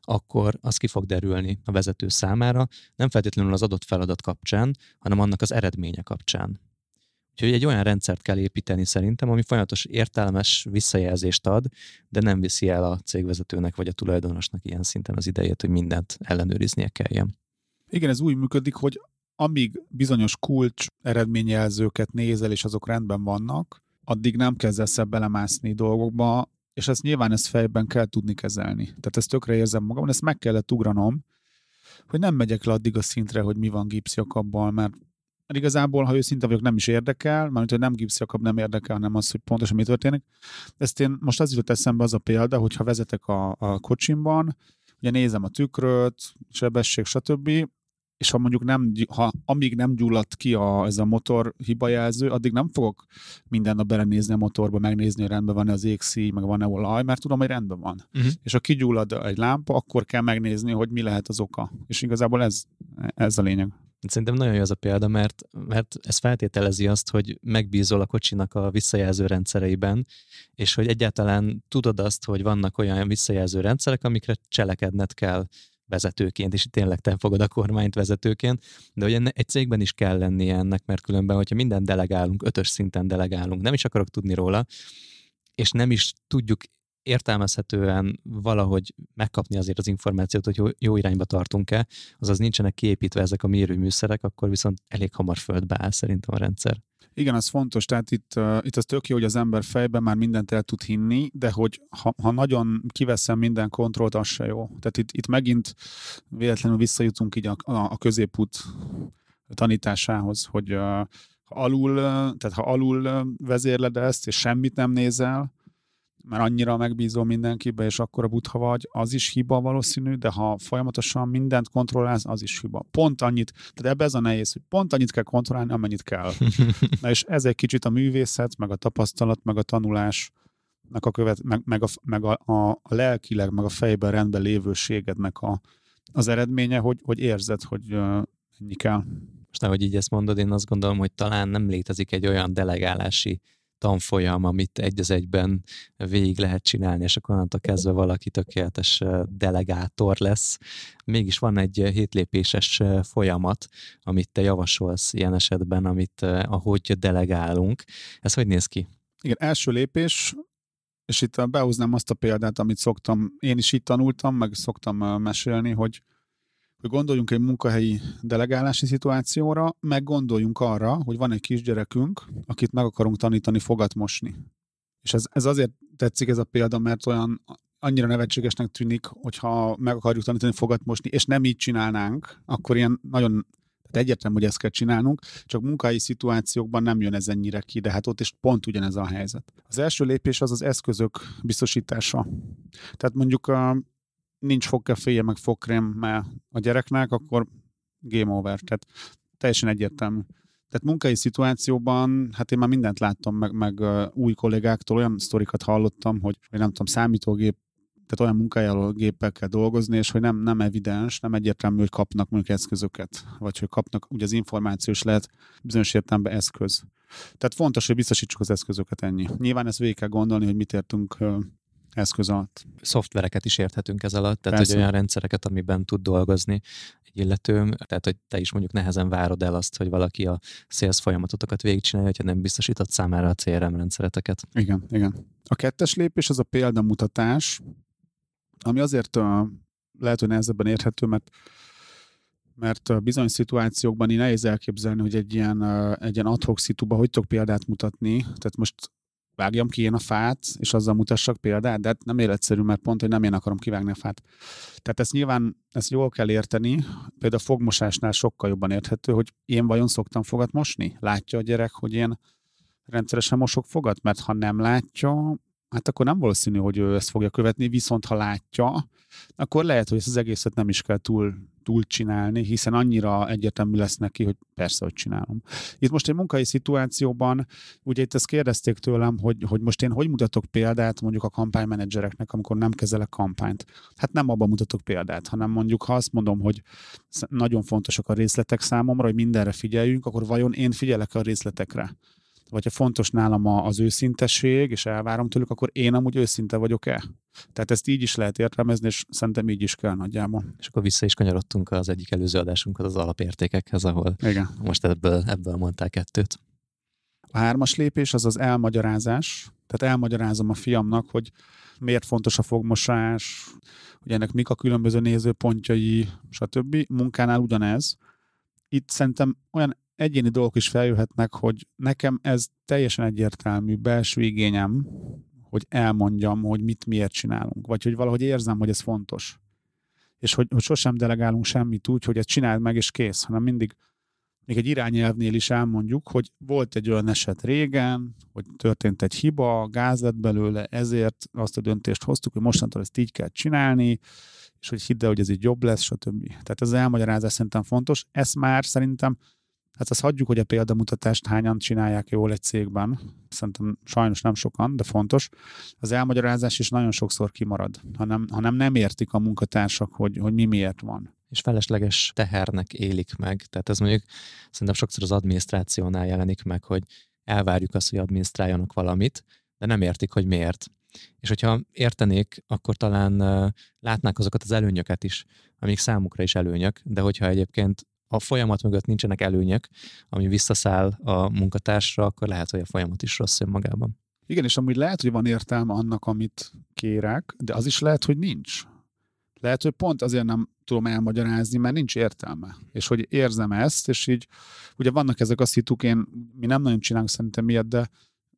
akkor az ki fog derülni a vezető számára, nem feltétlenül az adott feladat kapcsán, hanem annak az eredménye kapcsán. Úgyhogy egy olyan rendszert kell építeni szerintem, ami folyamatos értelmes visszajelzést ad, de nem viszi el a cégvezetőnek vagy a tulajdonosnak ilyen szinten az idejét, hogy mindent ellenőriznie kelljen. Igen, ez úgy működik, hogy amíg bizonyos kulcs eredményjelzőket nézel, és azok rendben vannak, addig nem kezdesz ebbe belemászni dolgokba, és ezt nyilván ezt fejben kell tudni kezelni. Tehát ezt tökre érzem magam, ezt meg kellett ugranom, hogy nem megyek le addig a szintre, hogy mi van gipszjakabbal, mert mert igazából, ha őszinte vagyok, nem is érdekel, mert hogy nem Jakab nem érdekel, hanem az, hogy pontosan mi történik. Ezt én most az jutott eszembe az a példa, hogy ha vezetek a, a kocsimban, ugye nézem a tükröt, sebesség, stb., és ha mondjuk nem, ha amíg nem gyulladt ki a, ez a motor hibajelző, addig nem fogok minden nap belenézni a motorba, megnézni, hogy rendben van-e az égszíj, meg van-e olaj, mert tudom, hogy rendben van. Uh-huh. És ha kigyullad egy lámpa, akkor kell megnézni, hogy mi lehet az oka. És igazából ez, ez a lényeg. Szerintem nagyon jó az a példa, mert, mert ez feltételezi azt, hogy megbízol a kocsinak a visszajelző rendszereiben, és hogy egyáltalán tudod azt, hogy vannak olyan visszajelző rendszerek, amikre cselekedned kell vezetőként, és tényleg te fogod a kormányt vezetőként, de hogy egy cégben is kell lennie ennek, mert különben, hogyha minden delegálunk, ötös szinten delegálunk, nem is akarok tudni róla, és nem is tudjuk értelmezhetően valahogy megkapni azért az információt, hogy jó, jó irányba tartunk-e, azaz nincsenek kiépítve ezek a mérőműszerek, akkor viszont elég hamar földbe áll szerintem a rendszer. Igen, az fontos, tehát itt, uh, itt az tök jó, hogy az ember fejben már mindent el tud hinni, de hogy ha, ha nagyon kiveszem minden kontrollt, az se jó. Tehát itt, itt megint véletlenül visszajutunk így a, a, a középút tanításához, hogy uh, alul, tehát ha alul vezérled ezt, és semmit nem nézel, mert annyira megbízol mindenkibe, és akkor a butha vagy, az is hiba valószínű, de ha folyamatosan mindent kontrollálsz, az is hiba. Pont annyit, tehát ebbe ez a nehéz, hogy pont annyit kell kontrollálni, amennyit kell. Na és ez egy kicsit a művészet, meg a tapasztalat, meg a tanulás, meg a, követ, meg, meg, a, meg a, a, a lelkileg, meg a fejben rendben lévőségednek a, az eredménye, hogy, hogy érzed, hogy uh, ennyi kell. Most ahogy így ezt mondod, én azt gondolom, hogy talán nem létezik egy olyan delegálási tanfolyam, amit egy az egyben végig lehet csinálni, és akkor onnantól kezdve valaki tökéletes delegátor lesz. Mégis van egy hétlépéses folyamat, amit te javasolsz ilyen esetben, amit ahogy delegálunk. Ez hogy néz ki? Igen, első lépés, és itt behúznám azt a példát, amit szoktam, én is itt tanultam, meg szoktam mesélni, hogy gondoljunk egy munkahelyi delegálási szituációra, meg gondoljunk arra, hogy van egy kisgyerekünk, akit meg akarunk tanítani fogat mosni. És ez, ez azért tetszik ez a példa, mert olyan annyira nevetségesnek tűnik, hogyha meg akarjuk tanítani fogat mosni, és nem így csinálnánk, akkor ilyen nagyon tehát egyértelmű, hogy ezt kell csinálnunk, csak munkai szituációkban nem jön ez ennyire ki, de hát ott is pont ugyanez a helyzet. Az első lépés az az eszközök biztosítása. Tehát mondjuk nincs fogkeféje, meg fogkrém a gyereknek, akkor game over. Tehát teljesen egyértelmű. Tehát munkai szituációban, hát én már mindent láttam, meg, meg új kollégáktól olyan sztorikat hallottam, hogy, hogy nem tudom, számítógép, tehát olyan munkájával gépekkel dolgozni, és hogy nem, nem evidens, nem egyértelmű, hogy kapnak mondjuk eszközöket, vagy hogy kapnak, ugye az információs lehet bizonyos értelemben eszköz. Tehát fontos, hogy biztosítsuk az eszközöket ennyi. Nyilván ezt végig kell gondolni, hogy mit értünk eszköz alatt. Szoftvereket is érthetünk ez alatt, tehát Persze. hogy olyan rendszereket, amiben tud dolgozni egy illető, tehát hogy te is mondjuk nehezen várod el azt, hogy valaki a sales folyamatotokat végigcsinálja, hogyha nem biztosított számára a CRM rendszereteket. Igen, igen. A kettes lépés az a példamutatás, ami azért lehet, hogy nehezebben érthető, mert mert bizony szituációkban így nehéz elképzelni, hogy egy ilyen, egy ilyen adhok szituba hogy tudok példát mutatni. Tehát most vágjam ki én a fát, és azzal mutassak példát, de hát nem életszerű, mert pont, hogy nem én akarom kivágni a fát. Tehát ezt nyilván ezt jól kell érteni, például a fogmosásnál sokkal jobban érthető, hogy én vajon szoktam fogat mosni? Látja a gyerek, hogy én rendszeresen mosok fogat? Mert ha nem látja, hát akkor nem valószínű, hogy ő ezt fogja követni, viszont ha látja, akkor lehet, hogy ezt az egészet nem is kell túl, túl csinálni, hiszen annyira egyetemű lesz neki, hogy persze, hogy csinálom. Itt most egy munkai szituációban, ugye itt ezt kérdezték tőlem, hogy, hogy most én hogy mutatok példát mondjuk a kampánymenedzsereknek, amikor nem kezelek kampányt. Hát nem abban mutatok példát, hanem mondjuk ha azt mondom, hogy nagyon fontosak a részletek számomra, hogy mindenre figyeljünk, akkor vajon én figyelek a részletekre? Vagy ha fontos nálam az őszintesség, és elvárom tőlük, akkor én amúgy őszinte vagyok-e? Tehát ezt így is lehet értelmezni, és szerintem így is kell nagyjából. És akkor vissza is kanyarodtunk az egyik előző adásunkhoz, az alapértékekhez, ahol Igen. most ebből, ebből mondtál kettőt. A hármas lépés az az elmagyarázás. Tehát elmagyarázom a fiamnak, hogy miért fontos a fogmosás, hogy ennek mik a különböző nézőpontjai, stb. Munkánál ugyanez. itt szerintem olyan egyéni dolgok is feljöhetnek, hogy nekem ez teljesen egyértelmű belső igényem, hogy elmondjam, hogy mit miért csinálunk, vagy hogy valahogy érzem, hogy ez fontos. És hogy, hogy sosem delegálunk semmit úgy, hogy ezt csináld meg, és kész, hanem mindig még egy irányelvnél is elmondjuk, hogy volt egy olyan eset régen, hogy történt egy hiba, gáz lett belőle, ezért azt a döntést hoztuk, hogy mostantól ezt így kell csinálni, és hogy hidd el, hogy ez így jobb lesz, stb. Tehát ez elmagyarázás szerintem fontos. Ez már szerintem Hát azt hagyjuk, hogy a példamutatást hányan csinálják jól egy cégben. Szerintem sajnos nem sokan, de fontos. Az elmagyarázás is nagyon sokszor kimarad, hanem, hanem nem értik a munkatársak, hogy, hogy mi miért van. És felesleges tehernek élik meg. Tehát ez mondjuk szerintem sokszor az adminisztrációnál jelenik meg, hogy elvárjuk azt, hogy adminisztráljanak valamit, de nem értik, hogy miért. És hogyha értenék, akkor talán látnák azokat az előnyöket is, amik számukra is előnyök, de hogyha egyébként a folyamat mögött nincsenek előnyök, ami visszaszáll a munkatársra, akkor lehet, hogy a folyamat is rossz önmagában. Igen, és amúgy lehet, hogy van értelme annak, amit kérek, de az is lehet, hogy nincs. Lehet, hogy pont azért nem tudom elmagyarázni, mert nincs értelme. És hogy érzem ezt, és így, ugye vannak ezek a szituk, én, mi nem nagyon csinálunk szerintem miatt, de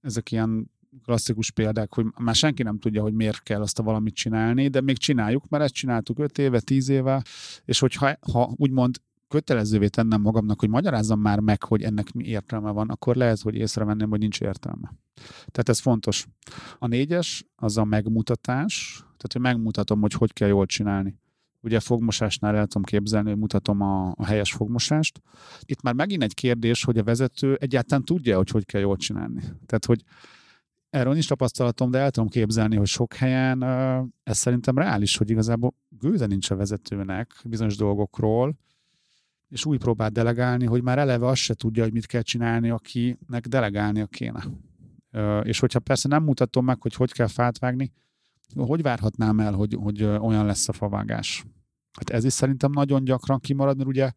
ezek ilyen klasszikus példák, hogy már senki nem tudja, hogy miért kell azt a valamit csinálni, de még csináljuk, mert ezt csináltuk 5 éve, 10 éve, és hogyha ha úgymond kötelezővé tennem magamnak, hogy magyarázzam már meg, hogy ennek mi értelme van, akkor lehet, hogy észrevenném, hogy nincs értelme. Tehát ez fontos. A négyes az a megmutatás, tehát hogy megmutatom, hogy hogy kell jól csinálni. Ugye fogmosásnál el tudom képzelni, hogy mutatom a, a helyes fogmosást. Itt már megint egy kérdés, hogy a vezető egyáltalán tudja, hogy hogy kell jól csinálni. Tehát, hogy erről nincs tapasztalatom, de el tudom képzelni, hogy sok helyen ez szerintem reális, hogy igazából gőze nincs a vezetőnek bizonyos dolgokról, és úgy próbál delegálni, hogy már eleve azt se tudja, hogy mit kell csinálni, akinek delegálnia kéne. És hogyha persze nem mutatom meg, hogy hogy kell fát vágni, hogy várhatnám el, hogy, hogy olyan lesz a favágás? Hát ez is szerintem nagyon gyakran kimarad, mert ugye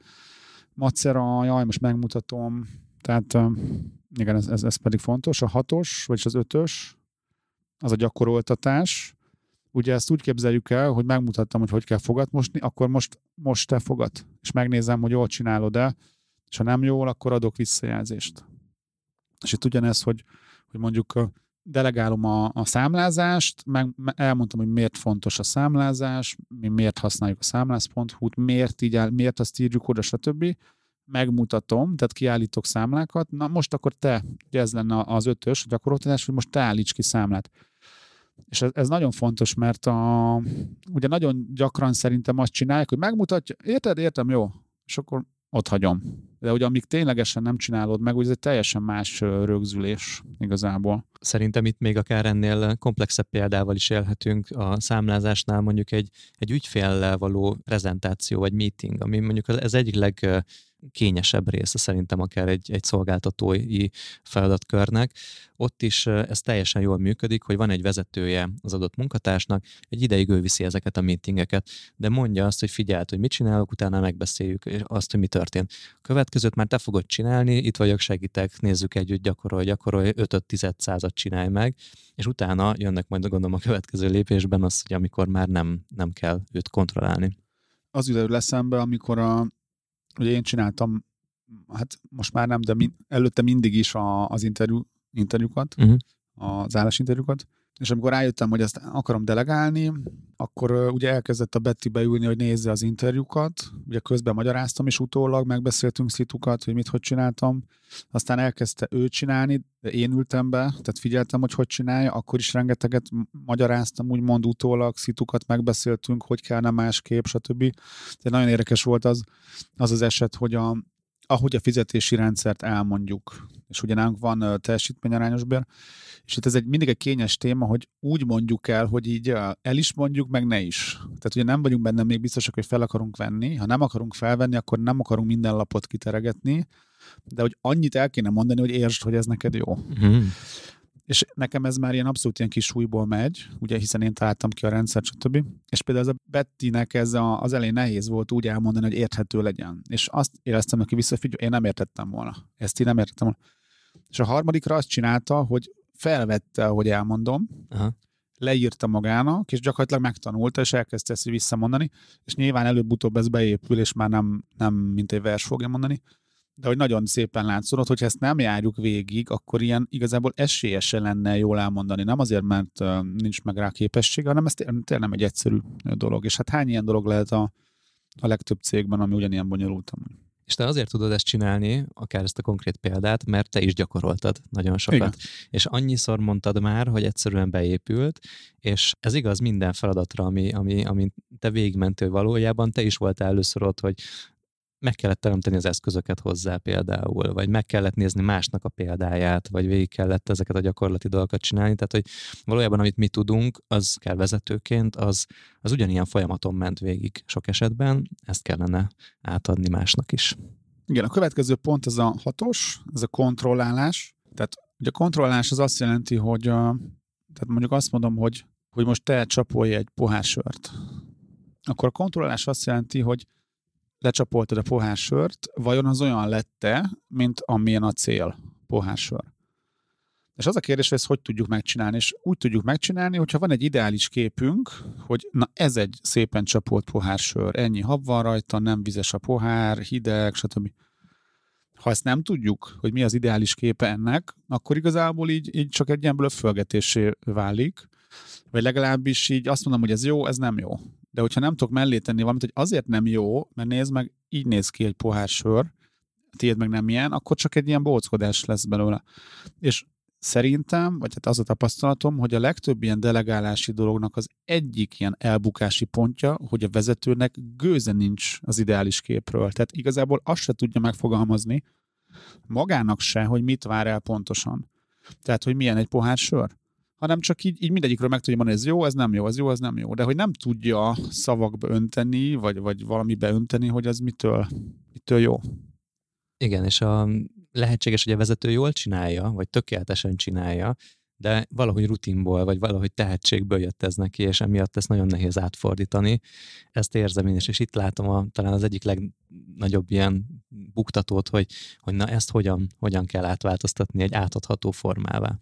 macera, jaj, most megmutatom, tehát igen, ez, ez, ez pedig fontos. A hatos, vagyis az ötös, az a gyakoroltatás, ugye ezt úgy képzeljük el, hogy megmutattam, hogy hogy kell fogat mosni, akkor most, most te fogat, és megnézem, hogy jól csinálod-e, és ha nem jól, akkor adok visszajelzést. És itt ugyanez, hogy, hogy mondjuk delegálom a, a számlázást, meg elmondtam, hogy miért fontos a számlázás, mi miért használjuk a számlász.hu-t, miért, így áll, miért azt írjuk oda, stb. Megmutatom, tehát kiállítok számlákat. Na most akkor te, ugye ez lenne az ötös gyakorlatilag, hogy most te állíts ki számlát. És ez, ez nagyon fontos, mert a, ugye nagyon gyakran szerintem azt csinálják, hogy megmutatja, érted, értem, jó, és akkor ott hagyom. De ugye amíg ténylegesen nem csinálod meg, ugye ez egy teljesen más rögzülés igazából. Szerintem itt még akár ennél komplexebb példával is élhetünk a számlázásnál mondjuk egy, egy ügyféllel való prezentáció vagy meeting, ami mondjuk ez egyik leg kényesebb része szerintem akár egy, egy szolgáltatói feladatkörnek. Ott is ez teljesen jól működik, hogy van egy vezetője az adott munkatársnak, egy ideig ő viszi ezeket a meetingeket, de mondja azt, hogy figyeld, hogy mit csinálok, utána megbeszéljük azt, hogy mi történt. Következőt már te fogod csinálni, itt vagyok, segítek, nézzük együtt, gyakorolj, gyakorolj, 5-10 százat csinálj meg, és utána jönnek majd gondolom a következő lépésben az, hogy amikor már nem, nem kell őt kontrollálni. Az jut eszembe, amikor a, ugye én csináltam, hát most már nem, de min, előtte mindig is a, az interjú, interjúkat, uh-huh. az állásinterjúkat, és amikor rájöttem, hogy ezt akarom delegálni, akkor ugye elkezdett a Betty beülni, hogy nézze az interjúkat, ugye közben magyaráztam, és utólag megbeszéltünk szitukat, hogy mit, hogy csináltam, aztán elkezdte ő csinálni, de én ültem be, tehát figyeltem, hogy hogy csinálja, akkor is rengeteget magyaráztam, úgymond utólag, szitukat megbeszéltünk, hogy kellene másképp, stb. De nagyon érdekes volt az az, az eset, hogy a, ahogy a fizetési rendszert elmondjuk, és ugye nálunk van teljesítményarányos bér, és itt ez egy mindig egy kényes téma, hogy úgy mondjuk el, hogy így el is mondjuk, meg ne is. Tehát ugye nem vagyunk benne még biztosak, hogy fel akarunk venni. Ha nem akarunk felvenni, akkor nem akarunk minden lapot kiteregetni, de hogy annyit el kéne mondani, hogy értsd, hogy ez neked jó. Mm. És nekem ez már ilyen abszolút ilyen kis súlyból megy, ugye, hiszen én találtam ki a rendszert, stb. És például ez a Bettinek ez a, az elején nehéz volt úgy elmondani, hogy érthető legyen. És azt éreztem neki vissza, hogy én nem értettem volna. Ezt én nem értettem volna. És a harmadikra azt csinálta, hogy felvette, hogy elmondom, Aha. leírta magának, és gyakorlatilag megtanulta, és elkezdte ezt visszamondani, és nyilván előbb-utóbb ez beépül, és már nem, nem mint egy vers fogja mondani, de hogy nagyon szépen látszódott, hogy ezt nem járjuk végig, akkor ilyen igazából esélyese lenne jól elmondani. Nem azért, mert nincs meg rá képessége, hanem ez tényleg nem egy egyszerű dolog. És hát hány ilyen dolog lehet a, a legtöbb cégben, ami ugyanilyen bonyolult amúgy. És te azért tudod ezt csinálni, akár ezt a konkrét példát, mert te is gyakoroltad nagyon sokat. Igen. És annyiszor mondtad már, hogy egyszerűen beépült, és ez igaz minden feladatra, ami, ami, ami te végigmentő valójában, te is voltál először ott, hogy meg kellett teremteni az eszközöket hozzá például, vagy meg kellett nézni másnak a példáját, vagy végig kellett ezeket a gyakorlati dolgokat csinálni. Tehát, hogy valójában amit mi tudunk, az kell vezetőként, az, az ugyanilyen folyamaton ment végig sok esetben, ezt kellene átadni másnak is. Igen, a következő pont ez a hatos, ez a kontrollálás. Tehát ugye a kontrollálás az azt jelenti, hogy a, tehát mondjuk azt mondom, hogy, hogy most te csapolj egy pohár sört. Akkor a kontrollálás azt jelenti, hogy lecsapoltad a pohársört, vajon az olyan lette, mint amilyen a cél pohársör? És az a kérdés, hogy ezt hogy tudjuk megcsinálni, és úgy tudjuk megcsinálni, hogyha van egy ideális képünk, hogy na ez egy szépen csapolt pohársör, ennyi hab van rajta, nem vizes a pohár, hideg, stb. Ha ezt nem tudjuk, hogy mi az ideális képe ennek, akkor igazából így, így csak egy ilyen blöffölgetésé válik, vagy legalábbis így azt mondom, hogy ez jó, ez nem jó de hogyha nem tudok mellé tenni valamit, hogy azért nem jó, mert nézd meg, így néz ki egy pohár sör, tiéd meg nem ilyen, akkor csak egy ilyen bóckodás lesz belőle. És szerintem, vagy hát az a tapasztalatom, hogy a legtöbb ilyen delegálási dolognak az egyik ilyen elbukási pontja, hogy a vezetőnek gőze nincs az ideális képről. Tehát igazából azt se tudja megfogalmazni magának se, hogy mit vár el pontosan. Tehát, hogy milyen egy pohár sör hanem csak így, így mindegyikről meg tudja mondani, ez jó, ez nem jó, ez jó, ez nem jó. De hogy nem tudja szavakba önteni, vagy, vagy valami beönteni, hogy az mitől, mitől jó. Igen, és a lehetséges, hogy a vezető jól csinálja, vagy tökéletesen csinálja, de valahogy rutinból, vagy valahogy tehetségből jött ez neki, és emiatt ezt nagyon nehéz átfordítani. Ezt érzem én is, és itt látom a, talán az egyik legnagyobb ilyen buktatót, hogy, hogy na ezt hogyan, hogyan kell átváltoztatni egy átadható formává.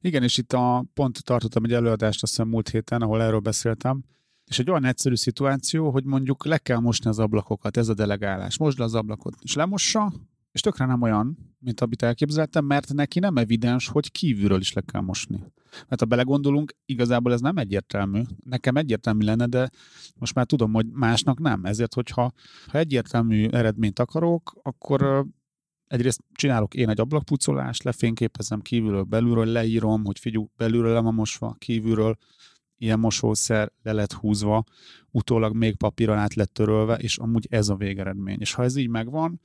Igen, és itt a pont tartottam egy előadást, azt hiszem múlt héten, ahol erről beszéltem, és egy olyan egyszerű szituáció, hogy mondjuk le kell mosni az ablakokat, ez a delegálás. Mosd le az ablakot, és lemossa, és tökre nem olyan, mint amit elképzeltem, mert neki nem evidens, hogy kívülről is le kell mosni. Mert ha belegondolunk, igazából ez nem egyértelmű. Nekem egyértelmű lenne, de most már tudom, hogy másnak nem. Ezért, hogyha ha egyértelmű eredményt akarok, akkor egyrészt csinálok én egy ablakpucolást, lefényképezem kívülről, belülről, leírom, hogy figyú, belülről le van mosva, kívülről ilyen mosószer le lett húzva, utólag még papíron át lett törölve, és amúgy ez a végeredmény. És ha ez így megvan,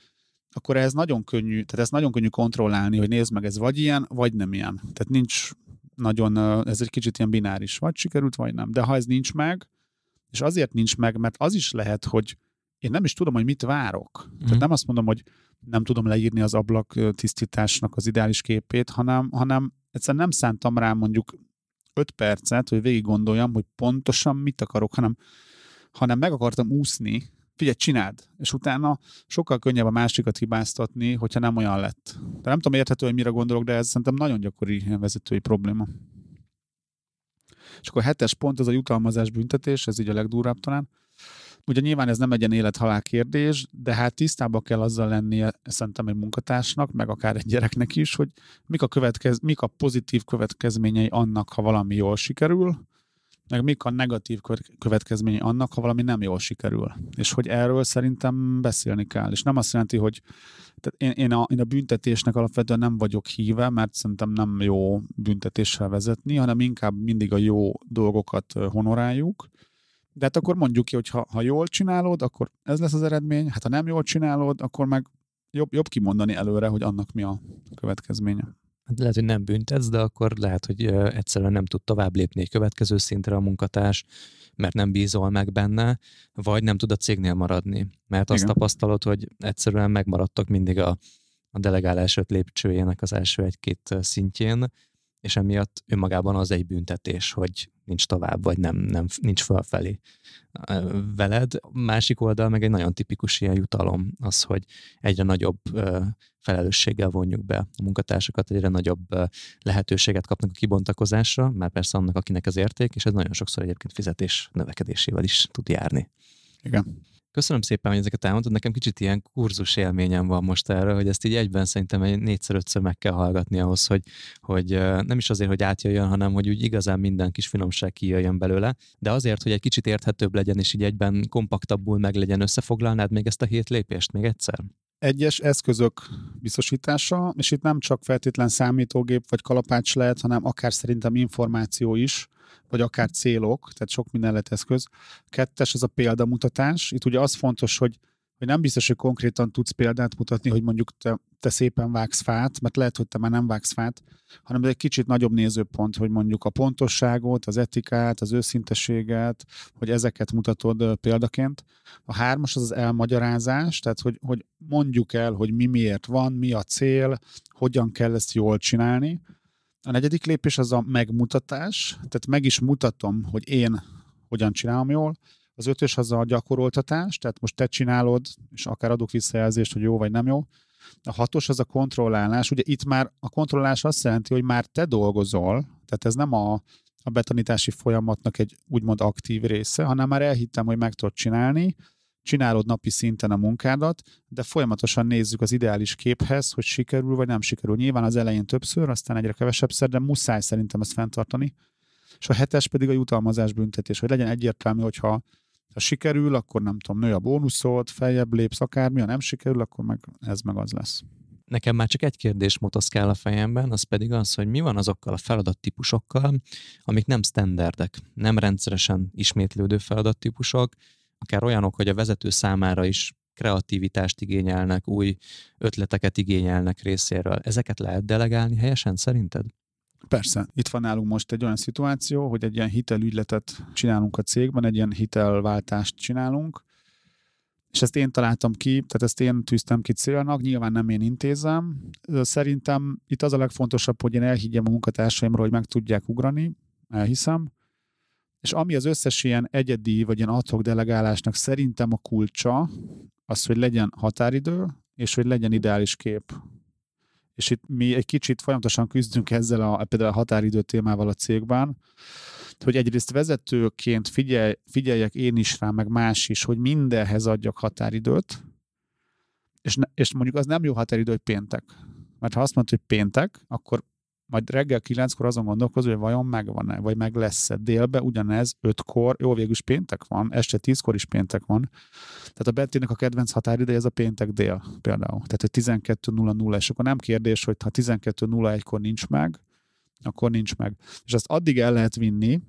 akkor ez nagyon könnyű, tehát ez nagyon könnyű kontrollálni, hogy nézd meg, ez vagy ilyen, vagy nem ilyen. Tehát nincs nagyon, ez egy kicsit ilyen bináris, vagy sikerült, vagy nem. De ha ez nincs meg, és azért nincs meg, mert az is lehet, hogy én nem is tudom, hogy mit várok. Mm. Tehát mhm. nem azt mondom, hogy nem tudom leírni az ablak tisztításnak az ideális képét, hanem, hanem egyszerűen nem szántam rá mondjuk 5 percet, hogy végig gondoljam, hogy pontosan mit akarok, hanem, hanem meg akartam úszni, figyelj, csináld, és utána sokkal könnyebb a másikat hibáztatni, hogyha nem olyan lett. De nem tudom érthető, hogy mire gondolok, de ez szerintem nagyon gyakori vezetői probléma. És akkor a hetes pont, az a jutalmazás büntetés, ez így a legdurvább talán. Ugye nyilván ez nem egy ilyen élet-halál kérdés, de hát tisztában kell azzal lennie szerintem egy munkatársnak, meg akár egy gyereknek is, hogy mik a, következ, mik a pozitív következményei annak, ha valami jól sikerül, meg mik a negatív következményei annak, ha valami nem jól sikerül. És hogy erről szerintem beszélni kell. És nem azt jelenti, hogy tehát én, én, a, én a büntetésnek alapvetően nem vagyok híve, mert szerintem nem jó büntetéssel vezetni, hanem inkább mindig a jó dolgokat honoráljuk, de hát akkor mondjuk ki, hogy ha, ha jól csinálod, akkor ez lesz az eredmény, hát ha nem jól csinálod, akkor meg jobb, jobb kimondani előre, hogy annak mi a következménye. Hát lehet, hogy nem büntetsz, de akkor lehet, hogy egyszerűen nem tud tovább lépni egy következő szintre a munkatárs, mert nem bízol meg benne, vagy nem tud a cégnél maradni. Mert azt Igen. tapasztalod, hogy egyszerűen megmaradtak mindig a, a delegálás öt lépcsőjének az első egy-két szintjén, és emiatt önmagában az egy büntetés, hogy nincs tovább, vagy nem, nem nincs fölfelé veled. Másik oldal meg egy nagyon tipikus ilyen jutalom az, hogy egyre nagyobb felelősséggel vonjuk be a munkatársakat, egyre nagyobb lehetőséget kapnak a kibontakozásra, mert persze annak, akinek az érték, és ez nagyon sokszor egyébként fizetés növekedésével is tud járni. Igen. Köszönöm szépen, hogy ezeket elmondtad. Nekem kicsit ilyen kurzus élményem van most erre, hogy ezt így egyben szerintem egy négyszer-ötször meg kell hallgatni ahhoz, hogy, hogy nem is azért, hogy átjöjjön, hanem hogy úgy igazán minden kis finomság kijöjjön belőle, de azért, hogy egy kicsit érthetőbb legyen, és így egyben kompaktabbul meg legyen, összefoglalnád még ezt a hét lépést még egyszer? Egyes eszközök biztosítása, és itt nem csak feltétlen számítógép vagy kalapács lehet, hanem akár szerintem információ is, vagy akár célok, tehát sok minden lehet eszköz. Kettes, ez a példamutatás. Itt ugye az fontos, hogy hogy nem biztos, hogy konkrétan tudsz példát mutatni, hogy mondjuk te, te szépen vágsz fát, mert lehet, hogy te már nem vágsz fát, hanem ez egy kicsit nagyobb nézőpont, hogy mondjuk a pontosságot, az etikát, az őszinteséget, hogy ezeket mutatod példaként. A hármas az az elmagyarázás, tehát hogy, hogy mondjuk el, hogy mi miért van, mi a cél, hogyan kell ezt jól csinálni. A negyedik lépés az a megmutatás, tehát meg is mutatom, hogy én hogyan csinálom jól. Az ötös az a gyakoroltatás, tehát most te csinálod, és akár adok visszajelzést, hogy jó vagy nem jó. A hatos az a kontrollálás. Ugye itt már a kontrollálás azt jelenti, hogy már te dolgozol, tehát ez nem a, a betanítási folyamatnak egy úgymond aktív része, hanem már elhittem, hogy meg tudod csinálni, csinálod napi szinten a munkádat, de folyamatosan nézzük az ideális képhez, hogy sikerül vagy nem sikerül. Nyilván az elején többször, aztán egyre kevesebbszer, de muszáj szerintem ezt fenntartani. És a hetes pedig a jutalmazás büntetés, hogy legyen egyértelmű, hogyha ha sikerül, akkor nem tudom, nő a bónuszod, feljebb lépsz akármi, ha nem sikerül, akkor meg ez meg az lesz. Nekem már csak egy kérdés motoszkál a fejemben, az pedig az, hogy mi van azokkal a feladattípusokkal, amik nem standardek, nem rendszeresen ismétlődő feladattípusok, akár olyanok, hogy a vezető számára is kreativitást igényelnek, új ötleteket igényelnek részéről. Ezeket lehet delegálni helyesen szerinted? Persze. Itt van nálunk most egy olyan szituáció, hogy egy ilyen hitelügyletet csinálunk a cégben, egy ilyen hitelváltást csinálunk, és ezt én találtam ki, tehát ezt én tűztem ki célnak, nyilván nem én intézem. Szerintem itt az a legfontosabb, hogy én elhiggyem a munkatársaimról, hogy meg tudják ugrani, elhiszem, és ami az összes ilyen egyedi vagy ilyen adhok delegálásnak szerintem a kulcsa, az, hogy legyen határidő, és hogy legyen ideális kép. És itt mi egy kicsit folyamatosan küzdünk ezzel a, például a határidő témával a cégben, hogy egyrészt vezetőként figyelj, figyeljek én is rá, meg más is, hogy mindenhez adjak határidőt, és, ne, és mondjuk az nem jó határidő, hogy péntek. Mert ha azt mondod, hogy péntek, akkor majd reggel kilenckor azon gondolkozol, hogy vajon megvan-e, vagy meg lesz-e délbe, ugyanez ötkor, jó, végül is péntek van, este tízkor is péntek van. Tehát a Bettinek a kedvenc határideje ez a péntek dél például. Tehát, hogy 12.00, és akkor nem kérdés, hogy ha 12.01-kor nincs meg, akkor nincs meg. És azt addig el lehet vinni,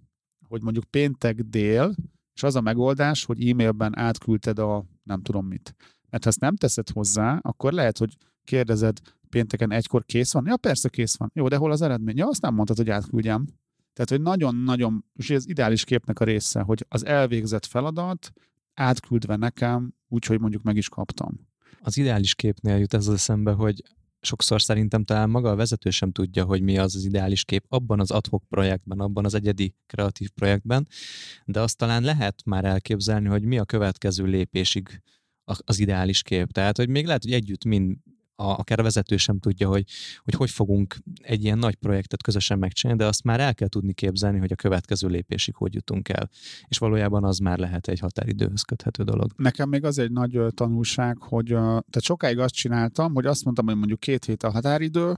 hogy mondjuk péntek dél, és az a megoldás, hogy e-mailben átküldted a nem tudom mit. Mert ha ezt nem teszed hozzá, akkor lehet, hogy kérdezed pénteken egykor kész van? Ja, persze kész van. Jó, de hol az eredmény? Ja, azt nem mondtad, hogy átküldjem. Tehát, hogy nagyon-nagyon, és ez ideális képnek a része, hogy az elvégzett feladat átküldve nekem, úgyhogy mondjuk meg is kaptam. Az ideális képnél jut ez az eszembe, hogy sokszor szerintem talán maga a vezető sem tudja, hogy mi az az ideális kép abban az adhok projektben, abban az egyedi kreatív projektben, de azt talán lehet már elképzelni, hogy mi a következő lépésig az ideális kép. Tehát, hogy még lehet, hogy együtt mind a, akár a vezető sem tudja, hogy, hogy hogy fogunk egy ilyen nagy projektet közösen megcsinálni, de azt már el kell tudni képzelni, hogy a következő lépésig hogy jutunk el. És valójában az már lehet egy határidőhöz köthető dolog. Nekem még az egy nagy tanulság, hogy tehát sokáig azt csináltam, hogy azt mondtam, hogy mondjuk két hét a határidő,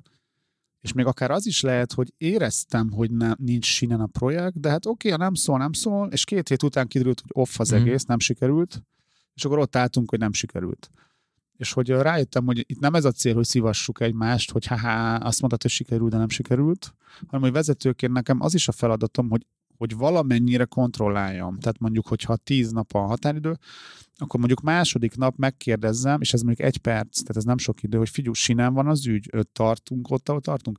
és még akár az is lehet, hogy éreztem, hogy ne, nincs sinen a projekt, de hát oké, okay, nem szól, nem szól, és két hét után kiderült, hogy off az mm. egész, nem sikerült, és akkor ott álltunk, hogy nem sikerült és hogy rájöttem, hogy itt nem ez a cél, hogy szívassuk egymást, hogy ha azt mondtad, hogy sikerült, de nem sikerült, hanem hogy vezetőként nekem az is a feladatom, hogy hogy valamennyire kontrolláljam. Tehát mondjuk, hogyha tíz nap a határidő, akkor mondjuk második nap megkérdezzem, és ez mondjuk egy perc, tehát ez nem sok idő, hogy figyelj, sinem van az ügy, öt tartunk ott, ahol tartunk,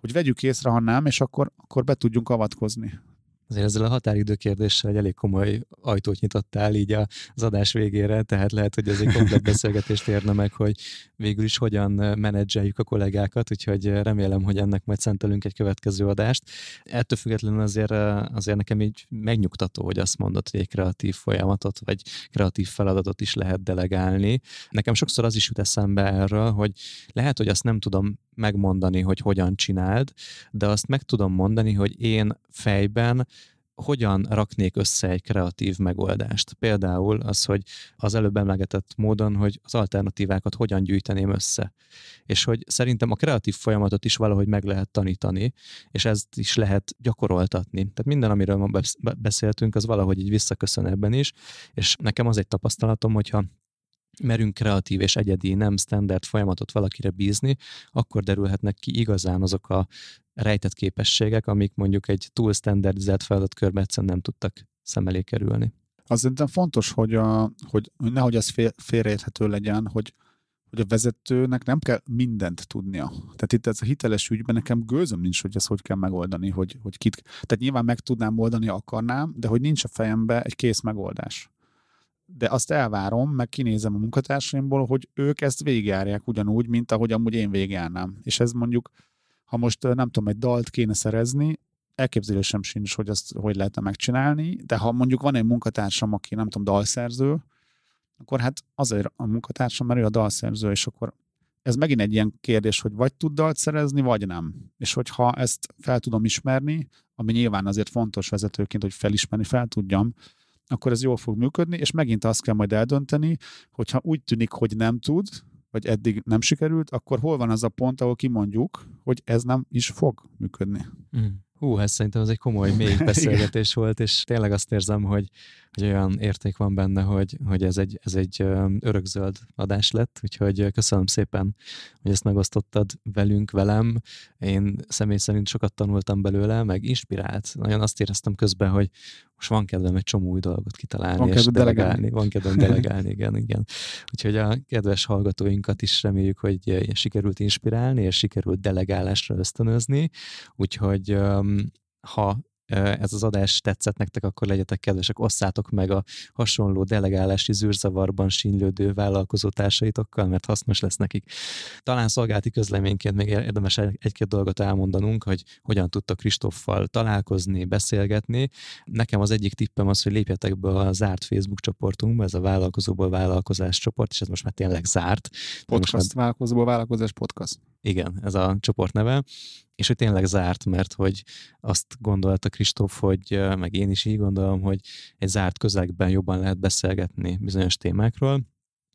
hogy vegyük észre, ha nem, és akkor, akkor be tudjunk avatkozni. Azért ezzel a határidő kérdéssel egy elég komoly ajtót nyitottál így az adás végére, tehát lehet, hogy ez egy komplet beszélgetést érne meg, hogy végül is hogyan menedzseljük a kollégákat, úgyhogy remélem, hogy ennek majd szentelünk egy következő adást. Ettől függetlenül azért, azért nekem így megnyugtató, hogy azt mondod, hogy egy kreatív folyamatot, vagy kreatív feladatot is lehet delegálni. Nekem sokszor az is jut eszembe erről, hogy lehet, hogy azt nem tudom megmondani, hogy hogyan csináld, de azt meg tudom mondani, hogy én fejben hogyan raknék össze egy kreatív megoldást. Például az, hogy az előbb emlegetett módon, hogy az alternatívákat hogyan gyűjteném össze. És hogy szerintem a kreatív folyamatot is valahogy meg lehet tanítani, és ezt is lehet gyakoroltatni. Tehát minden, amiről ma beszéltünk, az valahogy így visszaköszön ebben is, és nekem az egy tapasztalatom, hogyha merünk kreatív és egyedi, nem standard folyamatot valakire bízni, akkor derülhetnek ki igazán azok a rejtett képességek, amik mondjuk egy túl standardizált feladatkörbe egyszerűen nem tudtak szem elé kerülni. Az szerintem fontos, hogy, a, hogy nehogy ez fél, félreérthető legyen, hogy, hogy a vezetőnek nem kell mindent tudnia. Tehát itt ez a hiteles ügyben nekem gőzöm nincs, hogy ezt hogy kell megoldani, hogy, hogy kit... Tehát nyilván meg tudnám oldani, akarnám, de hogy nincs a fejembe egy kész megoldás de azt elvárom, meg kinézem a munkatársaimból, hogy ők ezt végigjárják ugyanúgy, mint ahogy amúgy én végigjárnám. És ez mondjuk, ha most nem tudom, egy dalt kéne szerezni, elképzelésem sincs, hogy azt hogy lehetne megcsinálni, de ha mondjuk van egy munkatársam, aki nem tudom, dalszerző, akkor hát azért a munkatársam, mert ő a dalszerző, és akkor ez megint egy ilyen kérdés, hogy vagy tud dalt szerezni, vagy nem. És hogyha ezt fel tudom ismerni, ami nyilván azért fontos vezetőként, hogy felismerni fel tudjam, akkor ez jól fog működni, és megint azt kell majd eldönteni, hogyha úgy tűnik, hogy nem tud, vagy eddig nem sikerült, akkor hol van az a pont, ahol kimondjuk, hogy ez nem is fog működni. Mm. Hú, ez szerintem ez egy komoly, mély beszélgetés volt, és tényleg azt érzem, hogy, hogy olyan érték van benne, hogy, hogy ez egy, ez egy örökzöld adás lett, úgyhogy köszönöm szépen, hogy ezt megosztottad velünk, velem. Én személy szerint sokat tanultam belőle, meg inspirált. Nagyon azt éreztem közben, hogy most van kedvem egy csomó új dolgot kitalálni van és delegálni. delegálni. Van kedvem delegálni, igen, igen. Úgyhogy a kedves hallgatóinkat is reméljük, hogy sikerült inspirálni, és sikerült delegálásra ösztönözni. Úgyhogy ha ez az adás tetszett nektek, akkor legyetek kedvesek, osszátok meg a hasonló delegálási zűrzavarban sínlődő vállalkozó társaitokkal, mert hasznos lesz nekik. Talán szolgálti közleményként még érdemes egy-két dolgot elmondanunk, hogy hogyan tudtak Kristóffal találkozni, beszélgetni. Nekem az egyik tippem az, hogy lépjetek be a zárt Facebook csoportunkba, ez a vállalkozóból vállalkozás csoport, és ez most már tényleg zárt. Podcast, már... vállalkozóból vállalkozás podcast. Igen, ez a csoport neve és hogy tényleg zárt, mert hogy azt gondolta Kristóf, hogy meg én is így gondolom, hogy egy zárt közegben jobban lehet beszélgetni bizonyos témákról,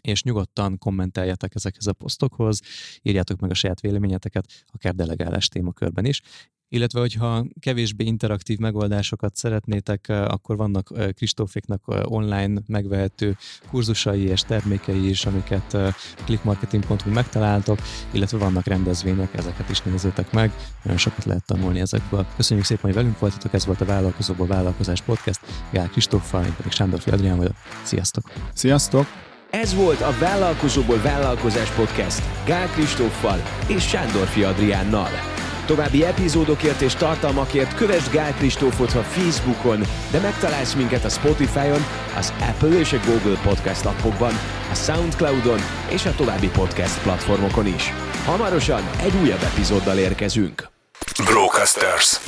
és nyugodtan kommenteljetek ezekhez a posztokhoz, írjátok meg a saját véleményeteket, akár delegálás témakörben is, illetve hogyha kevésbé interaktív megoldásokat szeretnétek, akkor vannak Kristóféknak online megvehető kurzusai és termékei is, amiket clickmarketing.hu megtaláltok, illetve vannak rendezvények, ezeket is nézzétek meg, nagyon sokat lehet tanulni ezekből. Köszönjük szépen, hogy velünk voltatok, ez volt a Vállalkozóból Vállalkozás Podcast, Gál Kristóffal, én pedig Sándor Adrián vagyok. Sziasztok! Sziasztok! Ez volt a Vállalkozóból Vállalkozás Podcast Gál Kristóffal és Sándor Adriánnal. További epizódokért és tartalmakért kövess Gál Kristófot a Facebookon, de megtalálsz minket a Spotify-on, az Apple és a Google Podcast appokban, a Soundcloud-on és a további podcast platformokon is. Hamarosan egy újabb epizóddal érkezünk. Brocasters.